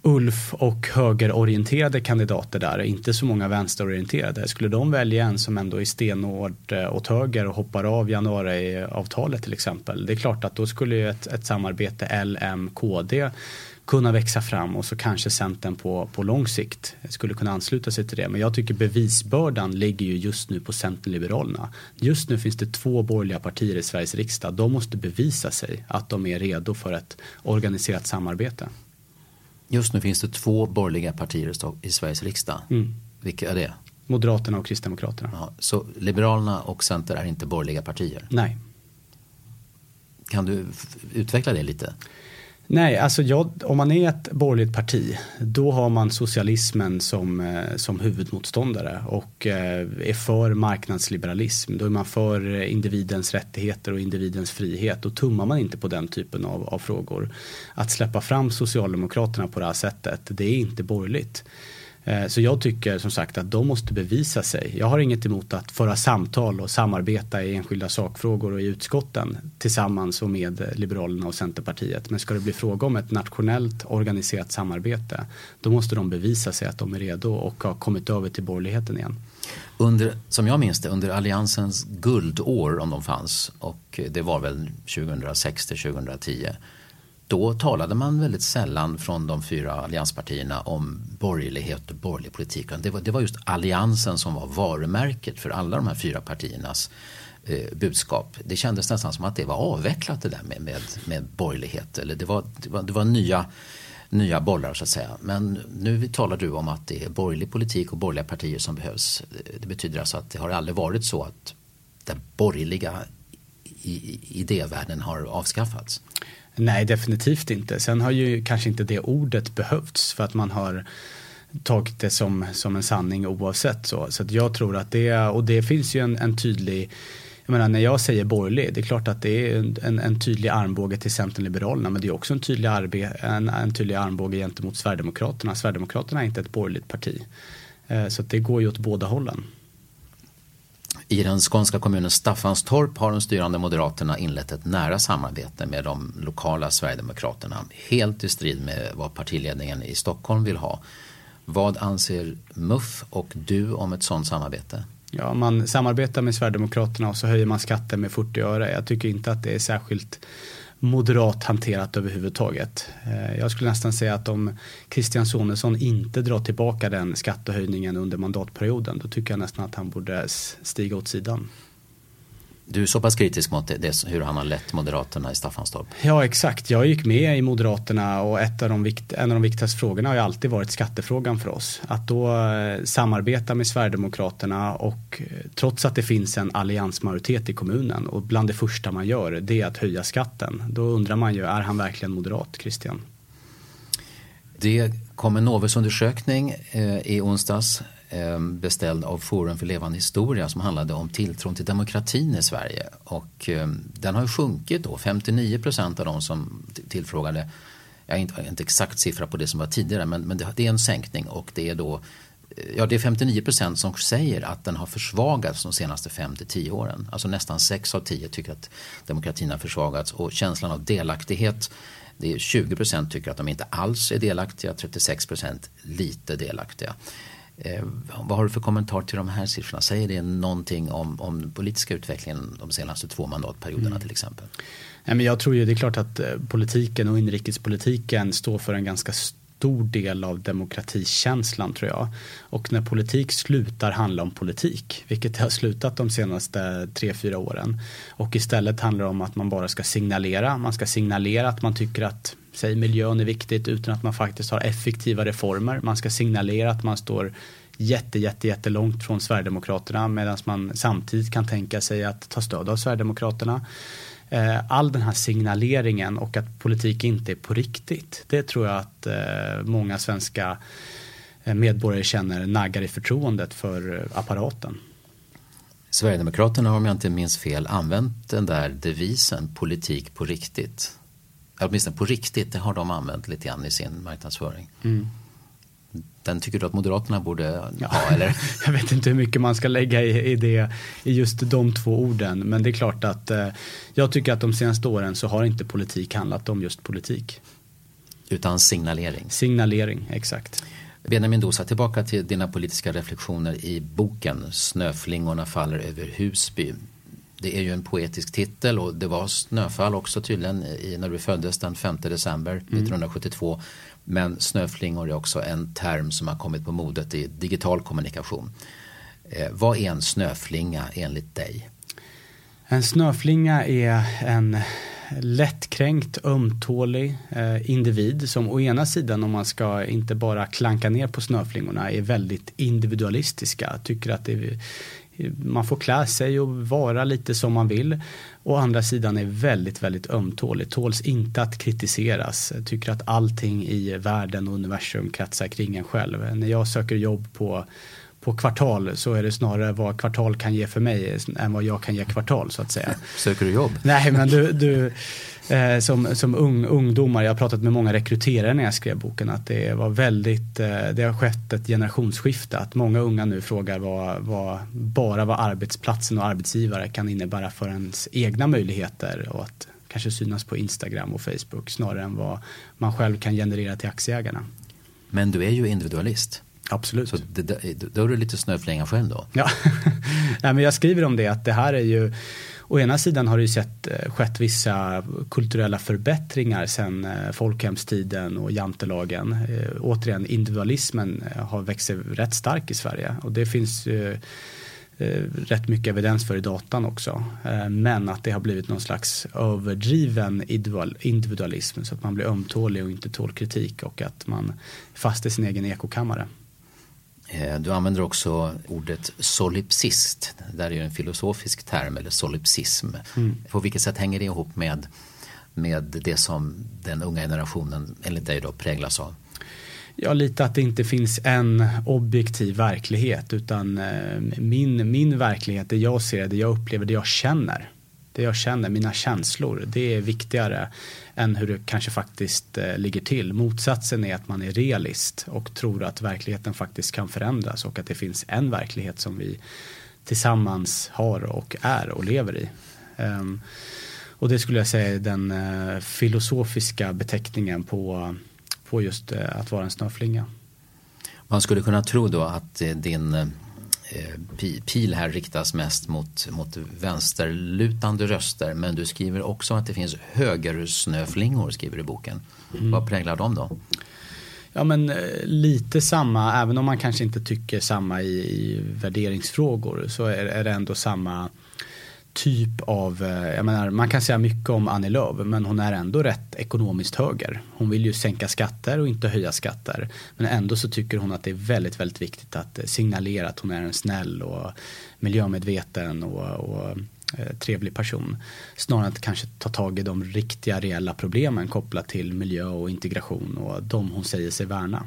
Ulf och högerorienterade kandidater där, inte så många vänsterorienterade. Skulle de välja en som ändå är stenhård eh, åt höger och hoppar av januariavtalet till exempel. Det är klart att då skulle ju ett, ett samarbete L-M-KD kunna växa fram och så kanske Centern på, på lång sikt skulle kunna ansluta sig till det. Men jag tycker bevisbördan ligger ju just nu på Centern Liberalerna. Just nu finns det två borgerliga partier i Sveriges riksdag. De måste bevisa sig att de är redo för ett organiserat samarbete. Just nu finns det två borgerliga partier i Sveriges riksdag. Mm. Vilka är det? Moderaterna och Kristdemokraterna. Ja, så Liberalerna och Center är inte borgerliga partier? Nej. Kan du utveckla det lite? Nej, alltså jag, om man är ett borgerligt parti då har man socialismen som, eh, som huvudmotståndare och eh, är för marknadsliberalism. Då är man för individens rättigheter och individens frihet. Då tummar man inte på den typen av, av frågor. Att släppa fram Socialdemokraterna på det här sättet, det är inte borgerligt. Eh, så jag tycker som sagt att de måste bevisa sig. Jag har inget emot att föra samtal och samarbeta i enskilda sakfrågor och i utskotten tillsammans och med Liberalerna och Centerpartiet. Men ska det bli fråga om ett nationellt organiserat samarbete då måste de bevisa sig att de är redo och har kommit över till borgerligheten igen. Under, som jag minns det, under alliansens guldår om de fanns och det var väl 2006 till 2010 då talade man väldigt sällan från de fyra allianspartierna om borgerlighet och borgerlig politik. Det var, det var just alliansen som var varumärket för alla de här fyra partiernas eh, budskap. Det kändes nästan som att det var avvecklat det där med, med, med borgerlighet. Eller det, var, det, var, det var nya, nya bollar så att säga. Men nu talar du om att det är borgerlig politik och borgerliga partier som behövs. Det betyder alltså att det har aldrig varit så att den borgerliga idévärlden har avskaffats. Nej, definitivt inte. Sen har ju kanske inte det ordet behövts för att man har tagit det som, som en sanning oavsett så. Så jag tror att det, och det finns ju en, en tydlig jag menar när jag säger borgerlig, det är klart att det är en, en tydlig armbåge till Centern Liberalerna men det är också en tydlig, arbe, en, en tydlig armbåge gentemot Sverigedemokraterna. Sverigedemokraterna är inte ett borgerligt parti. Eh, så så det går ju åt båda hållen. I den skånska kommunen Staffanstorp har de styrande moderaterna inlett ett nära samarbete med de lokala Sverigedemokraterna. Helt i strid med vad partiledningen i Stockholm vill ha. Vad anser MUF och du om ett sådant samarbete? Ja, man samarbetar med Sverigedemokraterna och så höjer man skatten med 40 öre. Jag tycker inte att det är särskilt moderat hanterat överhuvudtaget. Eh, jag skulle nästan säga att om Christian Sonesson inte drar tillbaka den skattehöjningen under mandatperioden då tycker jag nästan att han borde stiga åt sidan. Du är så pass kritisk mot det, det, hur han har lett Moderaterna i Staffanstorp. Ja exakt, jag gick med i Moderaterna och ett av de vikt, en av de viktigaste frågorna har ju alltid varit skattefrågan för oss. Att då eh, samarbeta med Sverigedemokraterna och eh, trots att det finns en alliansmajoritet i kommunen och bland det första man gör det är att höja skatten. Då undrar man ju, är han verkligen moderat, Christian? Det kom en Novusundersökning eh, i onsdags Eh, beställd av Forum för levande historia som handlade om tilltron till demokratin i Sverige. Och eh, den har ju sjunkit då. 59 procent av de som tillfrågade, jag har inte, inte exakt siffra på det som var tidigare men, men det, det är en sänkning och det är då eh, Ja, det är 59 procent som säger att den har försvagats de senaste 5-10 åren. Alltså nästan 6 av 10 tycker att demokratin har försvagats och känslan av delaktighet det är 20 procent tycker att de inte alls är delaktiga, 36 procent lite delaktiga. Eh, vad har du för kommentar till de här siffrorna? Säger det någonting om, om den politiska utvecklingen de senaste två mandatperioderna mm. till exempel? Nej, men jag tror ju det är klart att eh, politiken och inrikespolitiken står för en ganska stor del av demokratikänslan tror jag. Och när politik slutar handla om politik, vilket det har slutat de senaste tre, fyra åren. Och istället handlar det om att man bara ska signalera. Man ska signalera att man tycker att säg miljön är viktigt utan att man faktiskt har effektiva reformer. Man ska signalera att man står jätte, jätte, jättelångt från Sverigedemokraterna medan man samtidigt kan tänka sig att ta stöd av Sverigedemokraterna. Eh, all den här signaleringen och att politik inte är på riktigt. Det tror jag att eh, många svenska eh, medborgare känner naggar i förtroendet för apparaten. Sverigedemokraterna har om jag inte minns fel använt den där devisen politik på riktigt. Åtminstone på riktigt, det har de använt lite grann i sin marknadsföring. Mm. Den tycker du att Moderaterna borde ja. ha eller? Jag vet inte hur mycket man ska lägga i, i, det, i just de två orden. Men det är klart att eh, jag tycker att de senaste åren så har inte politik handlat om just politik. Utan signalering? Signalering, exakt. Benjamin Dosa, tillbaka till dina politiska reflektioner i boken Snöflingorna faller över Husby. Det är ju en poetisk titel och det var snöfall också tydligen i, när du föddes den 5 december mm. 1972. Men snöflingor är också en term som har kommit på modet i digital kommunikation. Eh, vad är en snöflinga enligt dig? En snöflinga är en lättkränkt, ömtålig eh, individ som å ena sidan om man ska inte bara klanka ner på snöflingorna är väldigt individualistiska. Tycker att det man får klä sig och vara lite som man vill. Å andra sidan är väldigt, väldigt ömtålig, tåls inte att kritiseras. Tycker att allting i världen och universum kretsar kring en själv. När jag söker jobb på på kvartal så är det snarare vad kvartal kan ge för mig än vad jag kan ge kvartal så att säga. Söker du jobb? Nej men du, du eh, som, som ung, ungdomar, jag har pratat med många rekryterare när jag skrev boken, att det var väldigt, eh, det har skett ett generationsskifte. Att många unga nu frågar vad, vad, bara vad arbetsplatsen och arbetsgivare kan innebära för ens egna möjligheter och att kanske synas på Instagram och Facebook snarare än vad man själv kan generera till aktieägarna. Men du är ju individualist. Absolut. Så det, då är du lite snöflinga själv då? Ja, Nej, men jag skriver om det att det här är ju Å ena sidan har det ju sett, eh, skett vissa kulturella förbättringar sen eh, folkhemstiden och jantelagen. Eh, återigen, individualismen har växt sig rätt stark i Sverige och det finns rätt mycket evidens för i datan också. Men att det har blivit någon slags överdriven individualism så att man blir ömtålig och inte tål kritik och att man är fast i sin egen ekokammare. Eh, du använder också ordet solipsist. Det är ju en filosofisk term, eller solipsism. Mm. På vilket sätt hänger det ihop med, med det som den unga generationen enligt dig då präglas av? Ja, lite att det inte finns en objektiv verklighet utan eh, min, min verklighet, det jag ser, det jag upplever, det jag känner. Det jag känner, mina känslor, det är viktigare än hur det kanske faktiskt eh, ligger till. Motsatsen är att man är realist och tror att verkligheten faktiskt kan förändras och att det finns en verklighet som vi tillsammans har och är och lever i. Ehm, och det skulle jag säga är den eh, filosofiska beteckningen på, på just eh, att vara en snöflinga. Man skulle kunna tro då att din pil här riktas mest mot, mot vänsterlutande röster men du skriver också att det finns högersnöflingor skriver du i boken. Mm. Vad präglar de då? Ja men eh, lite samma, även om man kanske inte tycker samma i, i värderingsfrågor så är, är det ändå samma typ av, eh, jag menar, man kan säga mycket om Annie Lööf men hon är ändå rätt ekonomiskt höger. Hon vill ju sänka skatter och inte höja skatter. Men ändå så tycker hon att det är väldigt, väldigt viktigt att eh, signalera att hon är en snäll och miljömedveten och, och eh, trevlig person. Snarare än att kanske ta tag i de riktiga reella problemen kopplat till miljö och integration och de hon säger sig värna.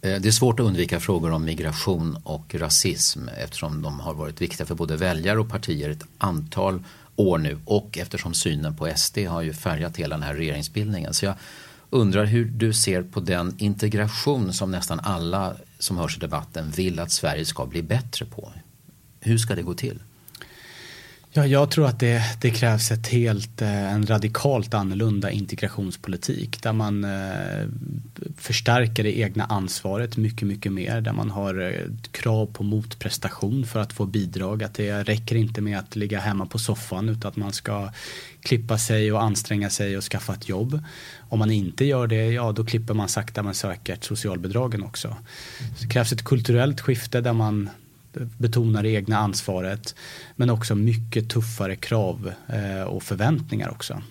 Eh, det är svårt att undvika frågor om migration och rasism eftersom de har varit viktiga för både väljare och partier ett antal år nu och eftersom synen på SD har ju färgat hela den här regeringsbildningen. Så jag undrar hur du ser på den integration som nästan alla som hörs i debatten vill att Sverige ska bli bättre på. Hur ska det gå till? Ja, jag tror att det, det krävs ett helt, eh, en radikalt annorlunda integrationspolitik där man eh, förstärker det egna ansvaret mycket, mycket mer. Där man har eh, krav på motprestation för att få bidrag. Att det räcker inte med att ligga hemma på soffan utan att man ska klippa sig och anstränga sig och skaffa ett jobb. Om man inte gör det, ja då klipper man sakta men säkert socialbidragen också. Så det krävs ett kulturellt skifte där man betonar det egna ansvaret men också mycket tuffare krav eh, och förväntningar också.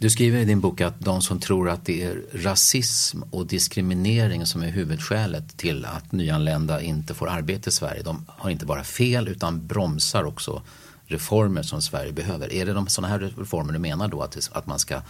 Du skriver i din bok att de som tror att det är rasism och diskriminering som är huvudskälet till att nyanlända inte får arbete i Sverige. De har inte bara fel utan bromsar också reformer som Sverige behöver. Är det de sådana här reformer du menar då att, att man ska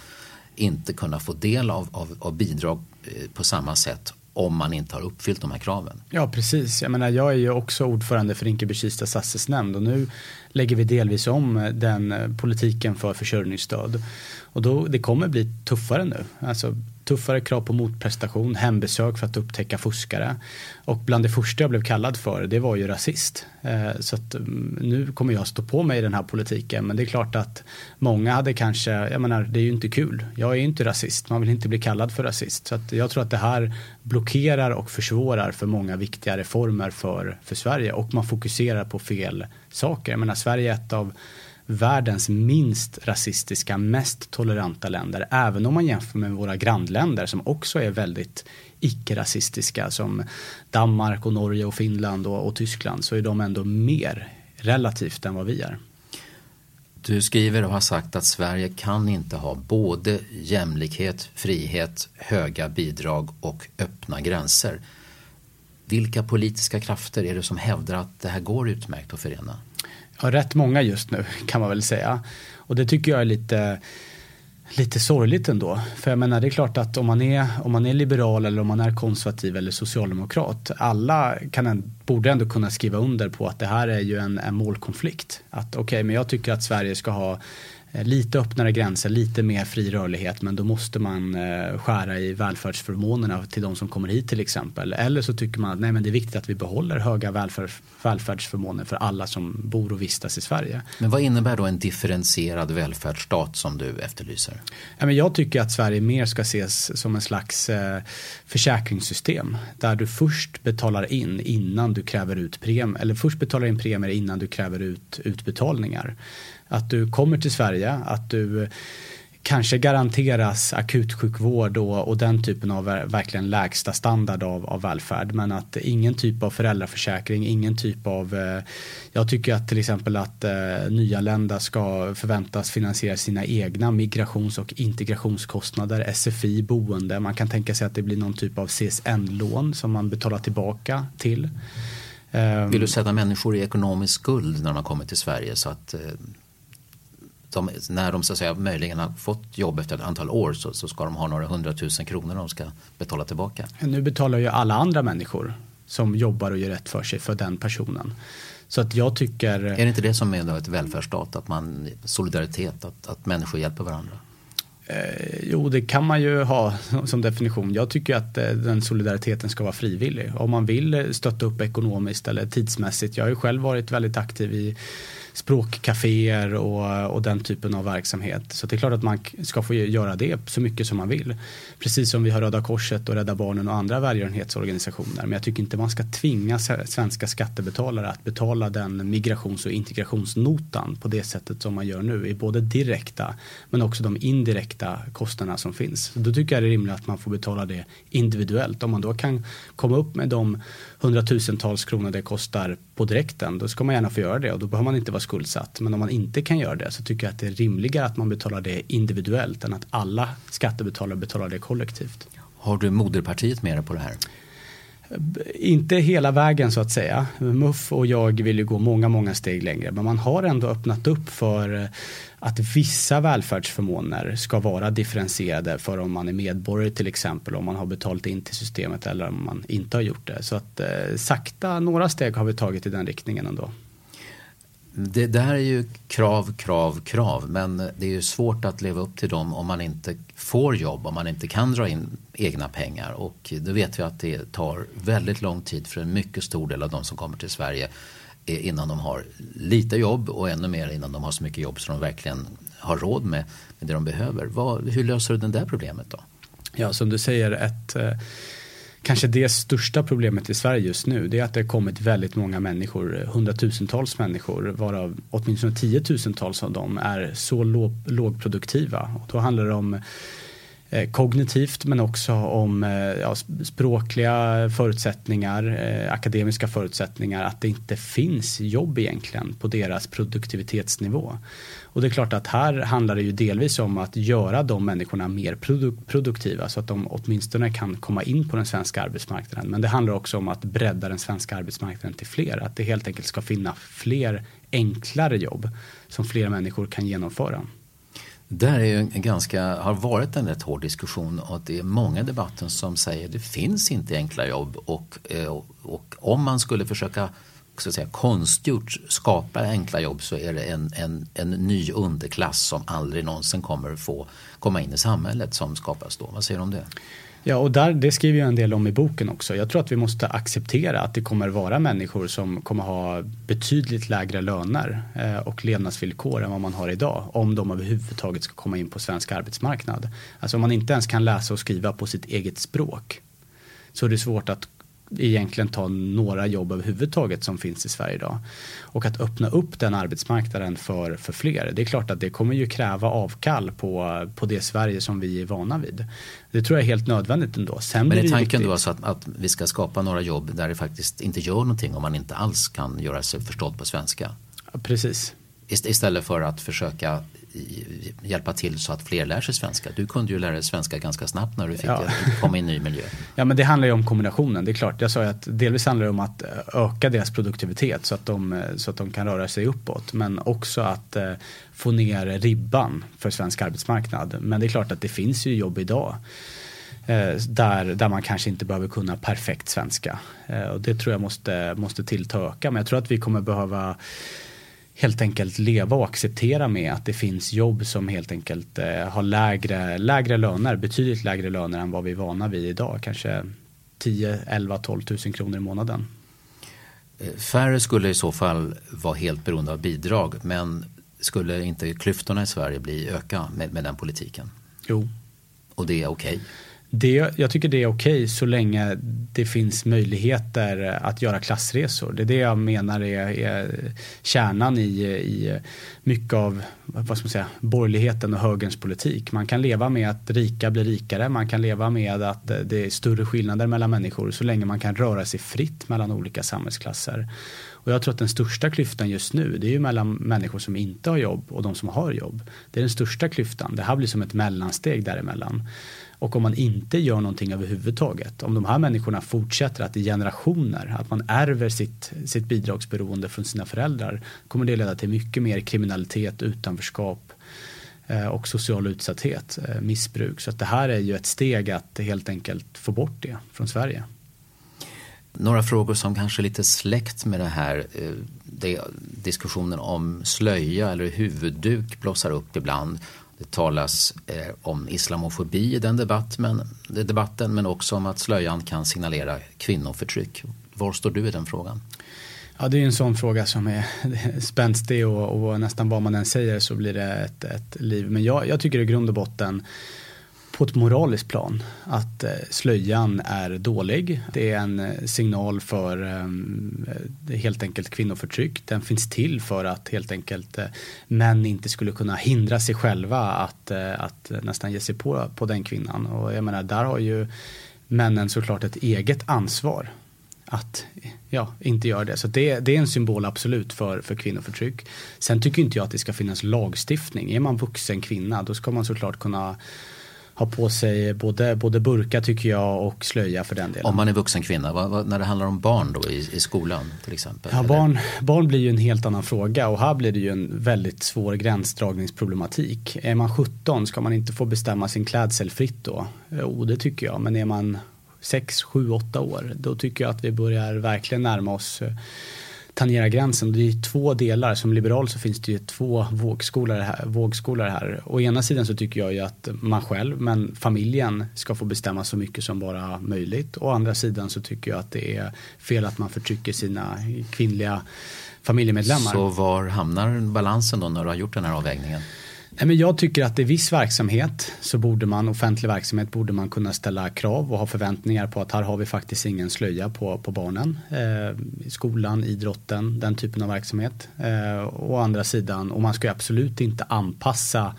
inte kunna få del av, av, av bidrag eh, på samma sätt om man inte har uppfyllt de här kraven. Ja precis, jag menar jag är ju också ordförande för Rinkeby-Kista stadsdelsnämnd och nu lägger vi delvis om eh, den eh, politiken för försörjningsstöd. Och då, det kommer bli tuffare nu. Alltså, tuffare krav på motprestation, hembesök för att upptäcka fuskare. Och bland det första jag blev kallad för det var ju rasist. Eh, så att mm, nu kommer jag stå på mig i den här politiken. Men det är klart att många hade kanske, jag menar det är ju inte kul. Jag är ju inte rasist, man vill inte bli kallad för rasist. Så att jag tror att det här blockerar och försvårar för många viktiga reformer för, för Sverige. Och man fokuserar på fel saker. Jag menar Sverige är ett av världens minst rasistiska, mest toleranta länder. Även om man jämför med våra grannländer som också är väldigt icke-rasistiska som Danmark och Norge och Finland och, och Tyskland så är de ändå mer relativt än vad vi är. Du skriver och har sagt att Sverige kan inte ha både jämlikhet, frihet, höga bidrag och öppna gränser. Vilka politiska krafter är det som hävdar att det här går utmärkt att förena? Ja, rätt många just nu kan man väl säga. Och det tycker jag är lite lite sorgligt ändå. För jag menar det är klart att om man är, om man är liberal eller om man är konservativ eller socialdemokrat. Alla kan, en borde ändå kunna skriva under på att det här är ju en, en målkonflikt. Att okej, okay, men jag tycker att Sverige ska ha lite öppnare gränser, lite mer fri rörlighet men då måste man eh, skära i välfärdsförmånerna till de som kommer hit till exempel. Eller så tycker man att nej, men det är viktigt att vi behåller höga välfärd, välfärdsförmåner för alla som bor och vistas i Sverige. Men vad innebär då en differentierad välfärdsstat som du efterlyser? Ja, men jag tycker att Sverige mer ska ses som en slags eh, försäkringssystem där du först betalar in innan du kräver ut premier eller först betalar in premier innan du kräver ut utbetalningar. Att du kommer till Sverige, att du kanske garanteras akutsjukvård och, och den typen av verkligen lägsta standard av, av välfärd. Men att ingen typ av föräldraförsäkring, ingen typ av... Eh, jag tycker att till exempel att eh, nyanlända ska förväntas finansiera sina egna migrations och integrationskostnader, SFI, boende. Man kan tänka sig att det blir någon typ av CSN-lån som man betalar tillbaka till. Vill du sätta människor i ekonomisk skuld när de har kommit till Sverige så att eh, de, när de så att säga, möjligen har fått jobb efter ett antal år så, så ska de ha några hundratusen kronor de ska betala tillbaka. Nu betalar ju alla andra människor som jobbar och gör rätt för sig för den personen. Så att jag tycker... Är det inte det som är ett välfärdsstat? Att man, solidaritet, att, att människor hjälper varandra? Eh, jo, det kan man ju ha som definition. Jag tycker att eh, den solidariteten ska vara frivillig. Om man vill stötta upp ekonomiskt eller tidsmässigt. Jag har ju själv varit väldigt aktiv i språkcaféer och, och den typen av verksamhet. Så det är klart att man ska få göra det så mycket som man vill. Precis som vi har Röda Korset och Rädda Barnen och andra välgörenhetsorganisationer. Men jag tycker inte man ska tvinga svenska skattebetalare att betala den migrations och integrationsnotan på det sättet som man gör nu i både direkta men också de indirekta kostnaderna som finns. Då tycker jag det är rimligt att man får betala det individuellt. Om man då kan komma upp med de hundratusentals kronor det kostar på direkten, då ska man gärna få göra det och då behöver man inte vara skuldsatt. Men om man inte kan göra det så tycker jag att det är rimligare att man betalar det individuellt än att alla skattebetalare betalar det kollektivt. Har du moderpartiet med dig på det här? Inte hela vägen så att säga. MUF och jag vill ju gå många, många steg längre. Men man har ändå öppnat upp för eh, att vissa välfärdsförmåner ska vara differentierade för om man är medborgare till exempel, om man har betalat in till systemet eller om man inte har gjort det. Så att eh, sakta, några steg har vi tagit i den riktningen ändå. Det där är ju krav, krav, krav men det är ju svårt att leva upp till dem om man inte får jobb, om man inte kan dra in egna pengar och då vet vi att det tar väldigt lång tid för en mycket stor del av de som kommer till Sverige eh, innan de har lite jobb och ännu mer innan de har så mycket jobb så de verkligen har råd med, med det de behöver. Vad, hur löser du det där problemet då? Ja, som du säger, ett, eh, kanske det största problemet i Sverige just nu det är att det har kommit väldigt många människor, hundratusentals människor varav åtminstone tiotusentals av dem är så låg, lågproduktiva. Och då handlar det om eh, kognitivt men också om eh, ja, språkliga förutsättningar, eh, akademiska förutsättningar, att det inte finns jobb egentligen på deras produktivitetsnivå. Och det är klart att här handlar det ju delvis om att göra de människorna mer produ produktiva så att de åtminstone kan komma in på den svenska arbetsmarknaden. Men det handlar också om att bredda den svenska arbetsmarknaden till fler. Att det helt enkelt ska finna fler enklare jobb som fler människor kan genomföra. Där är ju en ganska, har varit en rätt hård diskussion och det är många i debatten som säger att det finns inte enkla jobb och, eh, och, och om man skulle försöka så att säga, konstgjort skapar enkla jobb så är det en, en, en ny underklass som aldrig någonsin kommer få komma in i samhället som skapas då. Vad säger du om det? Ja, och där, det skriver jag en del om i boken också. Jag tror att vi måste acceptera att det kommer vara människor som kommer ha betydligt lägre löner eh, och levnadsvillkor än vad man har idag om de överhuvudtaget ska komma in på svensk arbetsmarknad. Alltså om man inte ens kan läsa och skriva på sitt eget språk så är det svårt att egentligen ta några jobb överhuvudtaget som finns i Sverige idag. Och att öppna upp den arbetsmarknaden för, för fler. Det är klart att det kommer ju kräva avkall på, på det Sverige som vi är vana vid. Det tror jag är helt nödvändigt ändå. Sen Men är tanken då alltså att, att vi ska skapa några jobb där det faktiskt inte gör någonting om man inte alls kan göra sig förstådd på svenska? Ja, precis. Istället för att försöka hjälpa till så att fler lär sig svenska. Du kunde ju lära dig svenska ganska snabbt när du fick ja. komma i en ny miljö. Ja men det handlar ju om kombinationen, det är klart. Jag sa ju att delvis handlar det om att öka deras produktivitet så att de, så att de kan röra sig uppåt. Men också att eh, få ner ribban för svensk arbetsmarknad. Men det är klart att det finns ju jobb idag eh, där, där man kanske inte behöver kunna perfekt svenska. Eh, och det tror jag måste, måste tillta öka. Men jag tror att vi kommer behöva helt enkelt leva och acceptera med att det finns jobb som helt enkelt eh, har lägre, lägre löner, betydligt lägre löner än vad vi är vana vid idag. Kanske 10, 11, 12 000 kronor i månaden. Eh, färre skulle i så fall vara helt beroende av bidrag men skulle inte klyftorna i Sverige bli öka med, med den politiken? Jo. Och det är okej? Okay. Det, jag tycker det är okej okay så länge det finns möjligheter att göra klassresor. Det är det jag menar är, är kärnan i, i mycket av vad ska man säga, borgerligheten och högerns politik. Man kan leva med att rika blir rikare, man kan leva med att det är större skillnader mellan människor så länge man kan röra sig fritt mellan olika samhällsklasser. Och jag tror att den största klyftan just nu det är ju mellan människor som inte har jobb och de som har jobb. Det är den största klyftan. Det här blir som ett mellansteg däremellan. Och om man inte gör någonting överhuvudtaget, om de här människorna fortsätter att i generationer, att man ärver sitt, sitt bidragsberoende från sina föräldrar, kommer det leda till mycket mer kriminalitet, utanförskap eh, och social utsatthet, eh, missbruk. Så att det här är ju ett steg att helt enkelt få bort det från Sverige. Några frågor som kanske är lite släkt med det här. Eh, det, diskussionen om slöja eller huvudduk blossar upp ibland. Det talas eh, om islamofobi i den debatt, men, debatten men också om att slöjan kan signalera kvinnoförtryck. Var står du i den frågan? Ja, det är en sån fråga som är spänstig och, och nästan vad man än säger så blir det ett, ett liv. Men jag, jag tycker i grund och botten på ett moraliskt plan att eh, slöjan är dålig. Det är en eh, signal för eh, helt enkelt kvinnoförtryck. Den finns till för att helt enkelt män inte skulle kunna hindra sig själva att, att nästan ge sig på, på den kvinnan. Och jag menar, där har ju männen såklart ett eget ansvar att ja, inte göra det. Så det, det, är en symbol absolut för, för kvinnoförtryck. Sen tycker inte jag att det ska finnas lagstiftning. Är man vuxen kvinna då ska man såklart kunna ha på sig både, både burka tycker jag och slöja för den delen. Om man är vuxen kvinna, vad, vad, när det handlar om barn då i, i skolan till exempel? Ja, barn, barn blir ju en helt annan fråga och här blir det ju en väldigt svår gränsdragningsproblematik. Är man 17 ska man inte få bestämma sin klädsel fritt då? Jo, det tycker jag, men är man 6, 7, 8 år då tycker jag att vi börjar verkligen närma oss tangera gränsen. Det är två delar. Som liberal så finns det ju två vågskolor här. Vågskolor här. Å ena sidan så tycker jag ju att man själv, men familjen ska få bestämma så mycket som bara möjligt. Å andra sidan så tycker jag att det är fel att man förtrycker sina kvinnliga familjemedlemmar. Så var hamnar balansen då när du har gjort den här avvägningen? Men jag tycker att i viss verksamhet så borde man, offentlig verksamhet, borde man kunna ställa krav och ha förväntningar på att här har vi faktiskt ingen slöja på, på barnen. Eh, skolan, idrotten, den typen av verksamhet. Eh, å andra sidan, och man ska absolut inte anpassa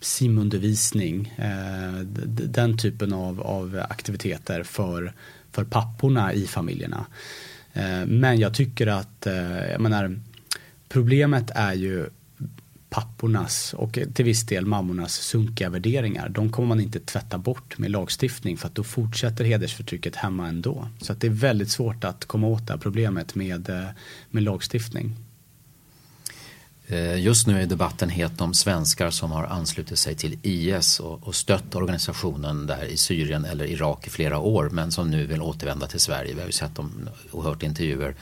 simundervisning, eh, den typen av, av aktiviteter för, för papporna i familjerna. Eh, men jag tycker att, eh, jag menar, problemet är ju pappornas och till viss del mammornas sunkiga värderingar. De kommer man inte tvätta bort med lagstiftning för att då fortsätter hedersförtrycket hemma ändå. Så att det är väldigt svårt att komma åt det här problemet med, eh, med lagstiftning. Eh, just nu är debatten het om svenskar som har anslutit sig till IS och, och stött organisationen där i Syrien eller Irak i flera år men som nu vill återvända till Sverige. Vi har ju sett dem och hört intervjuer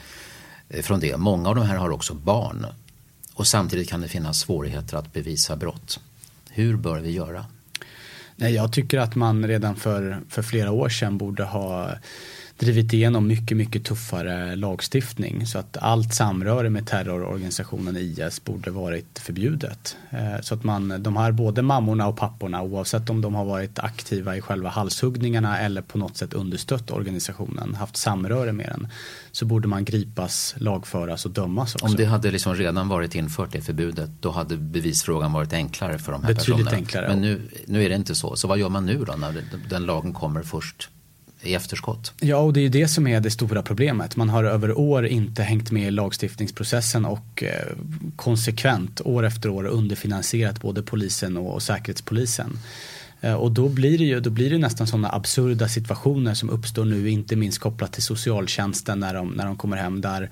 eh, från det. Många av de här har också barn och samtidigt kan det finnas svårigheter att bevisa brott. Hur bör vi göra? Nej, jag tycker att man redan för, för flera år sedan borde ha drivit igenom mycket, mycket tuffare lagstiftning så att allt samröre med terrororganisationen IS borde varit förbjudet. Eh, så att man, de här både mammorna och papporna oavsett om de har varit aktiva i själva halshuggningarna eller på något sätt understött organisationen, haft samröre med den, så borde man gripas, lagföras och dömas också. Om det hade liksom redan varit infört det förbudet, då hade bevisfrågan varit enklare för de här Betydligt personerna. enklare. Men nu, nu är det inte så. Så vad gör man nu då när den lagen kommer först? I efterskott. Ja, och det är ju det som är det stora problemet. Man har över år inte hängt med i lagstiftningsprocessen och eh, konsekvent år efter år underfinansierat både polisen och, och säkerhetspolisen. Eh, och då blir det ju då blir det nästan sådana absurda situationer som uppstår nu, inte minst kopplat till socialtjänsten när de, när de kommer hem där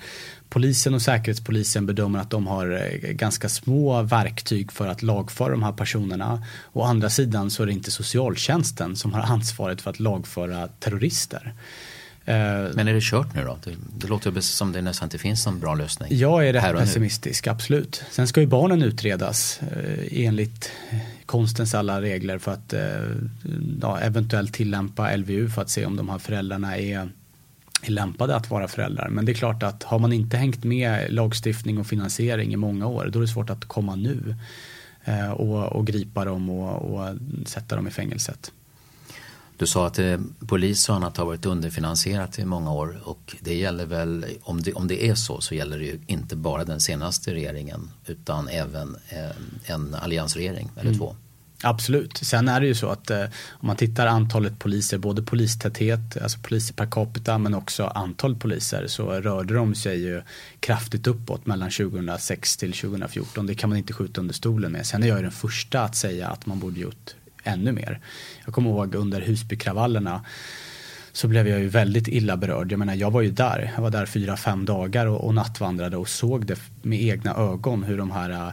polisen och säkerhetspolisen bedömer att de har eh, ganska små verktyg för att lagföra de här personerna. Å andra sidan så är det inte socialtjänsten som har ansvaret för att lagföra terrorister. Eh, Men är det kört nu då? Det, det låter som det nästan inte finns någon bra lösning. Jag är rätt pessimistisk, absolut. Sen ska ju barnen utredas eh, enligt konstens alla regler för att ja, eventuellt tillämpa LVU för att se om de här föräldrarna är är lämpade att vara föräldrar. Men det är klart att har man inte hängt med lagstiftning och finansiering i många år då är det svårt att komma nu eh, och, och gripa dem och, och, sätta dem i fängelset. Du sa att eh, polis och annat har varit underfinansierat i många år och det gäller väl, om det, om det är så, så gäller det ju inte bara den senaste regeringen utan även eh, en alliansregering eller mm. två. Absolut. Sen är det ju så att eh, om man tittar antalet poliser, både polistäthet, alltså poliser per capita men också antal poliser så rörde de sig ju kraftigt uppåt mellan 2006 till 2014. Det kan man inte skjuta under stolen med. Sen är jag ju den första att säga att man borde gjort ännu mer. Jag kommer ihåg under Husbykravallerna så blev jag ju väldigt illa berörd. Jag menar jag var ju där, jag var där fyra, fem dagar och, och nattvandrade och såg det med egna ögon hur de här eh,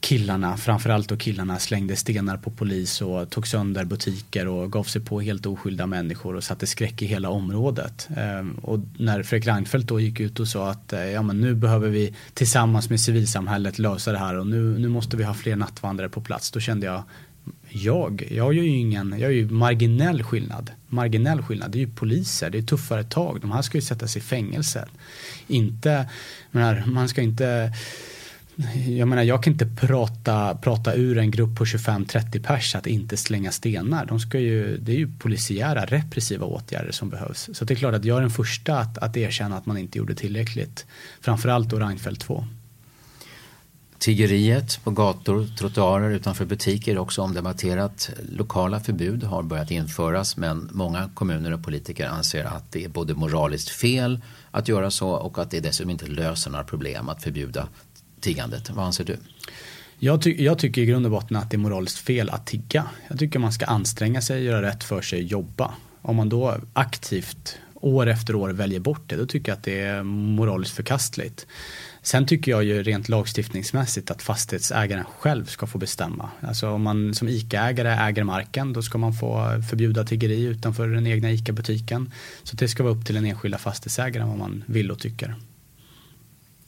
killarna, framförallt då killarna slängde stenar på polis och tog sönder butiker och gav sig på helt oskyldiga människor och satte skräck i hela området. Ehm, och när Fredrik Reinfeldt då gick ut och sa att eh, ja, men nu behöver vi tillsammans med civilsamhället lösa det här och nu, nu måste vi ha fler nattvandrare på plats. Då kände jag jag, jag gör ju ingen, jag är ju marginell skillnad. Marginell skillnad, det är ju poliser, det är tuffare tag. De här ska ju sättas i fängelse. Inte, man ska inte jag menar jag kan inte prata, prata ur en grupp på 25-30 pers att inte slänga stenar. De ska ju, det är ju polisiära repressiva åtgärder som behövs. Så det är klart att jag är den första att, att erkänna att man inte gjorde tillräckligt. Framförallt då Reinfeldt 2. Tiggeriet på gator, trottoarer utanför butiker är också omdebatterat. Lokala förbud har börjat införas men många kommuner och politiker anser att det är både moraliskt fel att göra så och att det dessutom inte löser några problem att förbjuda tiggandet. Vad anser du? Jag, ty jag, tycker i grund och botten att det är moraliskt fel att tigga. Jag tycker man ska anstränga sig, göra rätt för sig, jobba. Om man då aktivt år efter år väljer bort det, då tycker jag att det är moraliskt förkastligt. Sen tycker jag ju rent lagstiftningsmässigt att fastighetsägaren själv ska få bestämma. Alltså om man som ICA-ägare äger marken då ska man få förbjuda tiggeri utanför den egna ICA-butiken. Så det ska vara upp till den enskilda fastighetsägaren vad man vill och tycker.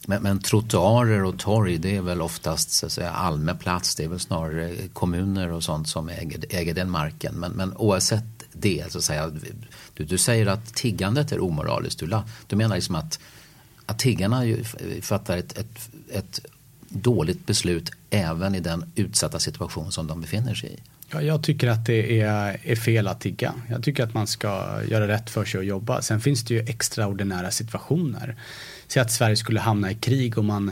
Men, men trottoarer och torg det är väl oftast så att säga, allmän plats. Det är väl snarare kommuner och sånt som äger, äger den marken. Men, men oavsett det, så att säga, du, du säger att tiggandet är omoraliskt. Du, du menar liksom att, att tiggarna fattar ett, ett, ett dåligt beslut även i den utsatta situation som de befinner sig i? Ja, jag tycker att det är, är, fel att tigga. Jag tycker att man ska göra rätt för sig och jobba. Sen finns det ju extraordinära situationer. Säg att Sverige skulle hamna i krig och man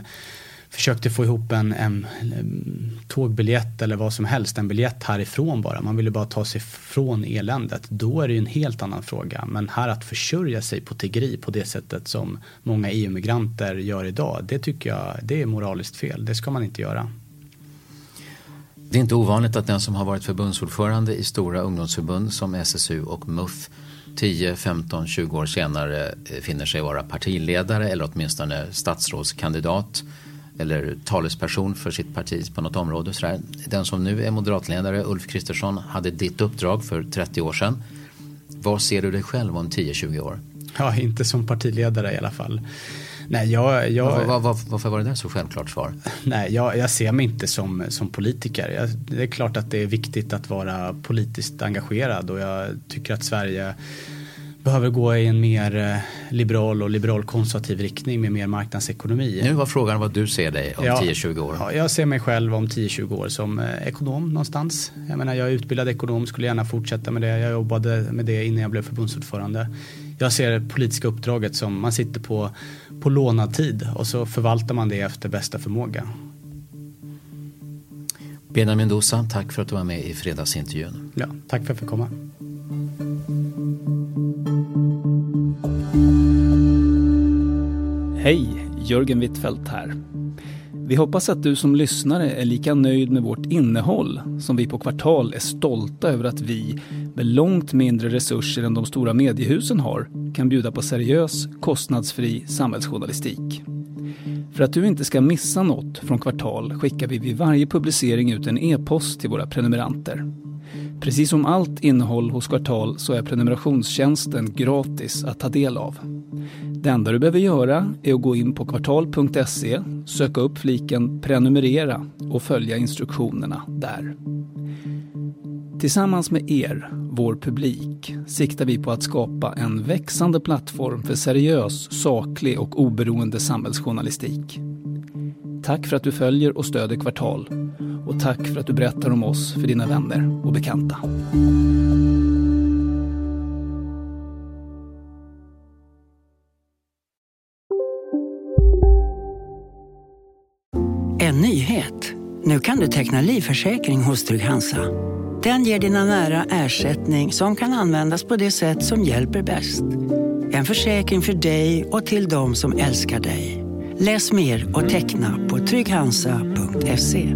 försökte få ihop en, en, en, tågbiljett eller vad som helst, en biljett härifrån bara. Man ville bara ta sig från eländet. Då är det ju en helt annan fråga. Men här att försörja sig på tiggeri på det sättet som många EU-migranter gör idag, det tycker jag det är moraliskt fel. Det ska man inte göra. Det är inte ovanligt att den som har varit förbundsordförande i stora ungdomsförbund som SSU och MUF 10, 15, 20 år senare eh, finner sig vara partiledare eller åtminstone statsrådskandidat eller talesperson för sitt parti på något område. Sådär. Den som nu är moderatledare, Ulf Kristersson, hade ditt uppdrag för 30 år sedan. Var ser du dig själv om 10-20 år? Ja, inte som partiledare i alla fall. Nej, jag, jag, var, var, var, varför var det där så självklart svar? Nej, jag, jag ser mig inte som, som politiker. Jag, det är klart att det är viktigt att vara politiskt engagerad och jag tycker att Sverige behöver gå i en mer eh, liberal och liberal konservativ riktning med mer marknadsekonomi. Nu var frågan vad du ser dig om ja, 10-20 år. Ja, jag ser mig själv om 10-20 år som eh, ekonom någonstans. Jag menar jag är utbildad ekonom, skulle gärna fortsätta med det. Jag jobbade med det innan jag blev förbundsordförande. Jag ser det politiska uppdraget som man sitter på, på lånad tid och så förvaltar man det efter bästa förmåga. Benjamin Mendoza, tack för att du var med i fredagsintervjun. Ja, tack för att jag fick komma. Hej, Jörgen Wittfeldt här. Vi hoppas att du som lyssnare är lika nöjd med vårt innehåll som vi på Kvartal är stolta över att vi, med långt mindre resurser än de stora mediehusen har, kan bjuda på seriös, kostnadsfri samhällsjournalistik. För att du inte ska missa något från Kvartal skickar vi vid varje publicering ut en e-post till våra prenumeranter. Precis som allt innehåll hos Kvartal så är prenumerationstjänsten gratis att ta del av. Det enda du behöver göra är att gå in på kvartal.se, söka upp fliken prenumerera och följa instruktionerna där. Tillsammans med er, vår publik, siktar vi på att skapa en växande plattform för seriös, saklig och oberoende samhällsjournalistik. Tack för att du följer och stöder Kvartal. Och tack för att du berättar om oss för dina vänner och bekanta. En nyhet. Nu kan du teckna livförsäkring hos Trygg-Hansa. Den ger dina nära ersättning som kan användas på det sätt som hjälper bäst. En försäkring för dig och till de som älskar dig. Läs mer och teckna på trygghansa.se.